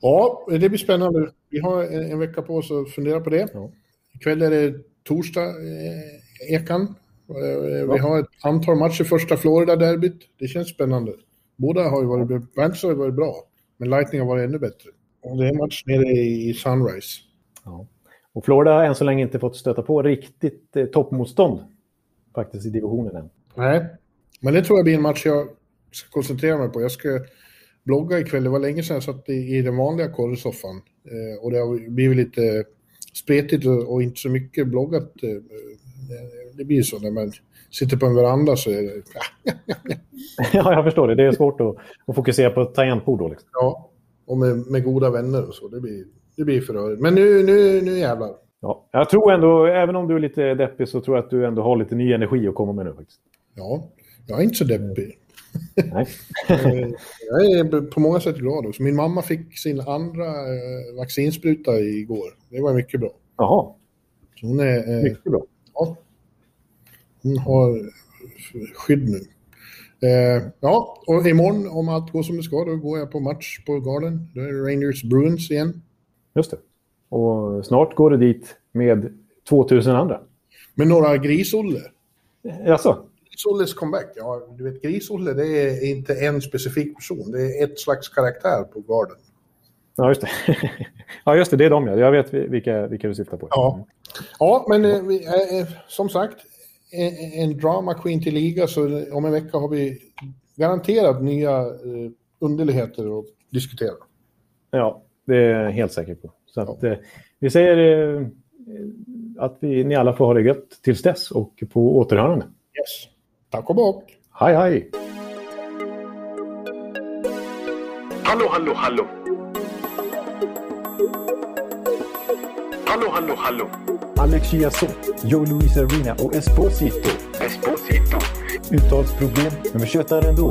ja, det blir spännande. Vi har en, en vecka på oss att fundera på det. Ja. Ikväll är det torsdag, eh, Ekan. Eh, Vi har ett antal matcher första Florida-derbyt. Det känns spännande. Båda har ju varit, Panthers har ju varit bra, men Lightning har varit ännu bättre. Och det är en match nere i Sunrise. Ja. Och Florida har än så länge inte fått stöta på riktigt eh, toppmotstånd faktiskt i divisionen än. Nej, men det tror jag blir en match jag ska koncentrera mig på. Jag ska blogga ikväll. Det var länge sedan jag satt i, i den vanliga korrsoffan. Eh, och det har blivit lite spretigt och, och inte så mycket bloggat. Eh, eh, det blir så när man sitter på en veranda så är det... <laughs> ja, jag förstår det. Det är svårt att, att fokusera på ett tangentbord då. Liksom. Ja, och med, med goda vänner och så. Det blir, det blir för rörigt. Men nu, nu, nu jävlar. Ja, jag tror ändå, även om du är lite deppig, så tror jag att du ändå har lite ny energi att komma med nu faktiskt. Ja, jag är inte så deppig. Nej. <laughs> Eh, jag är på många sätt glad också. Min mamma fick sin andra eh, vaccinspruta igår. Det var mycket bra. Jaha, Så hon, är, eh, mycket bra. ja, hon har skydd nu. Eh, ja, och imorgon om allt går som det ska, då går jag på match på Garden. Då är det Rangers Bruins igen. Just det. Och snart går det dit med 2000 andra. Med några Gris-Olle. Jaså? Gris-Olles comeback. Ja, du vet, Gris-Olle det är inte en specifik person. Det är ett slags karaktär på Garden. Ja, just det. <laughs> ja, just det. Det är de, ja. Jag vet vilka, vilka du syftar på. Ja, ja men eh, eh, eh, som sagt, en, en drama queen till liga så om en vecka har vi garanterat nya eh, underligheter att diskutera. Ja, det är jag helt säker på. Så att, eh, vi säger eh, att vi, ni alla får ha det gött tills dess och på återhörande. Yes. Tack och bock. Hej, hej! Hallå, hallå, hallå. Hallå, hallå, hallå. Alex Chiazot, Joe Luis Arena och Esposito. Esposito. Uttalsproblem, men vi tjötar ändå.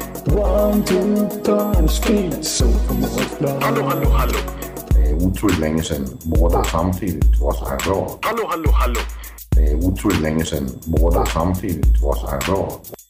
One, two, punch, speed, så på målplan. Hallå, hallå, hallå. Det er utroligt længe siden mor, der samtidig trods har råd. Hallå, hallå, hallå. Det er utroligt længe siden mor, der samtidig trods har råd.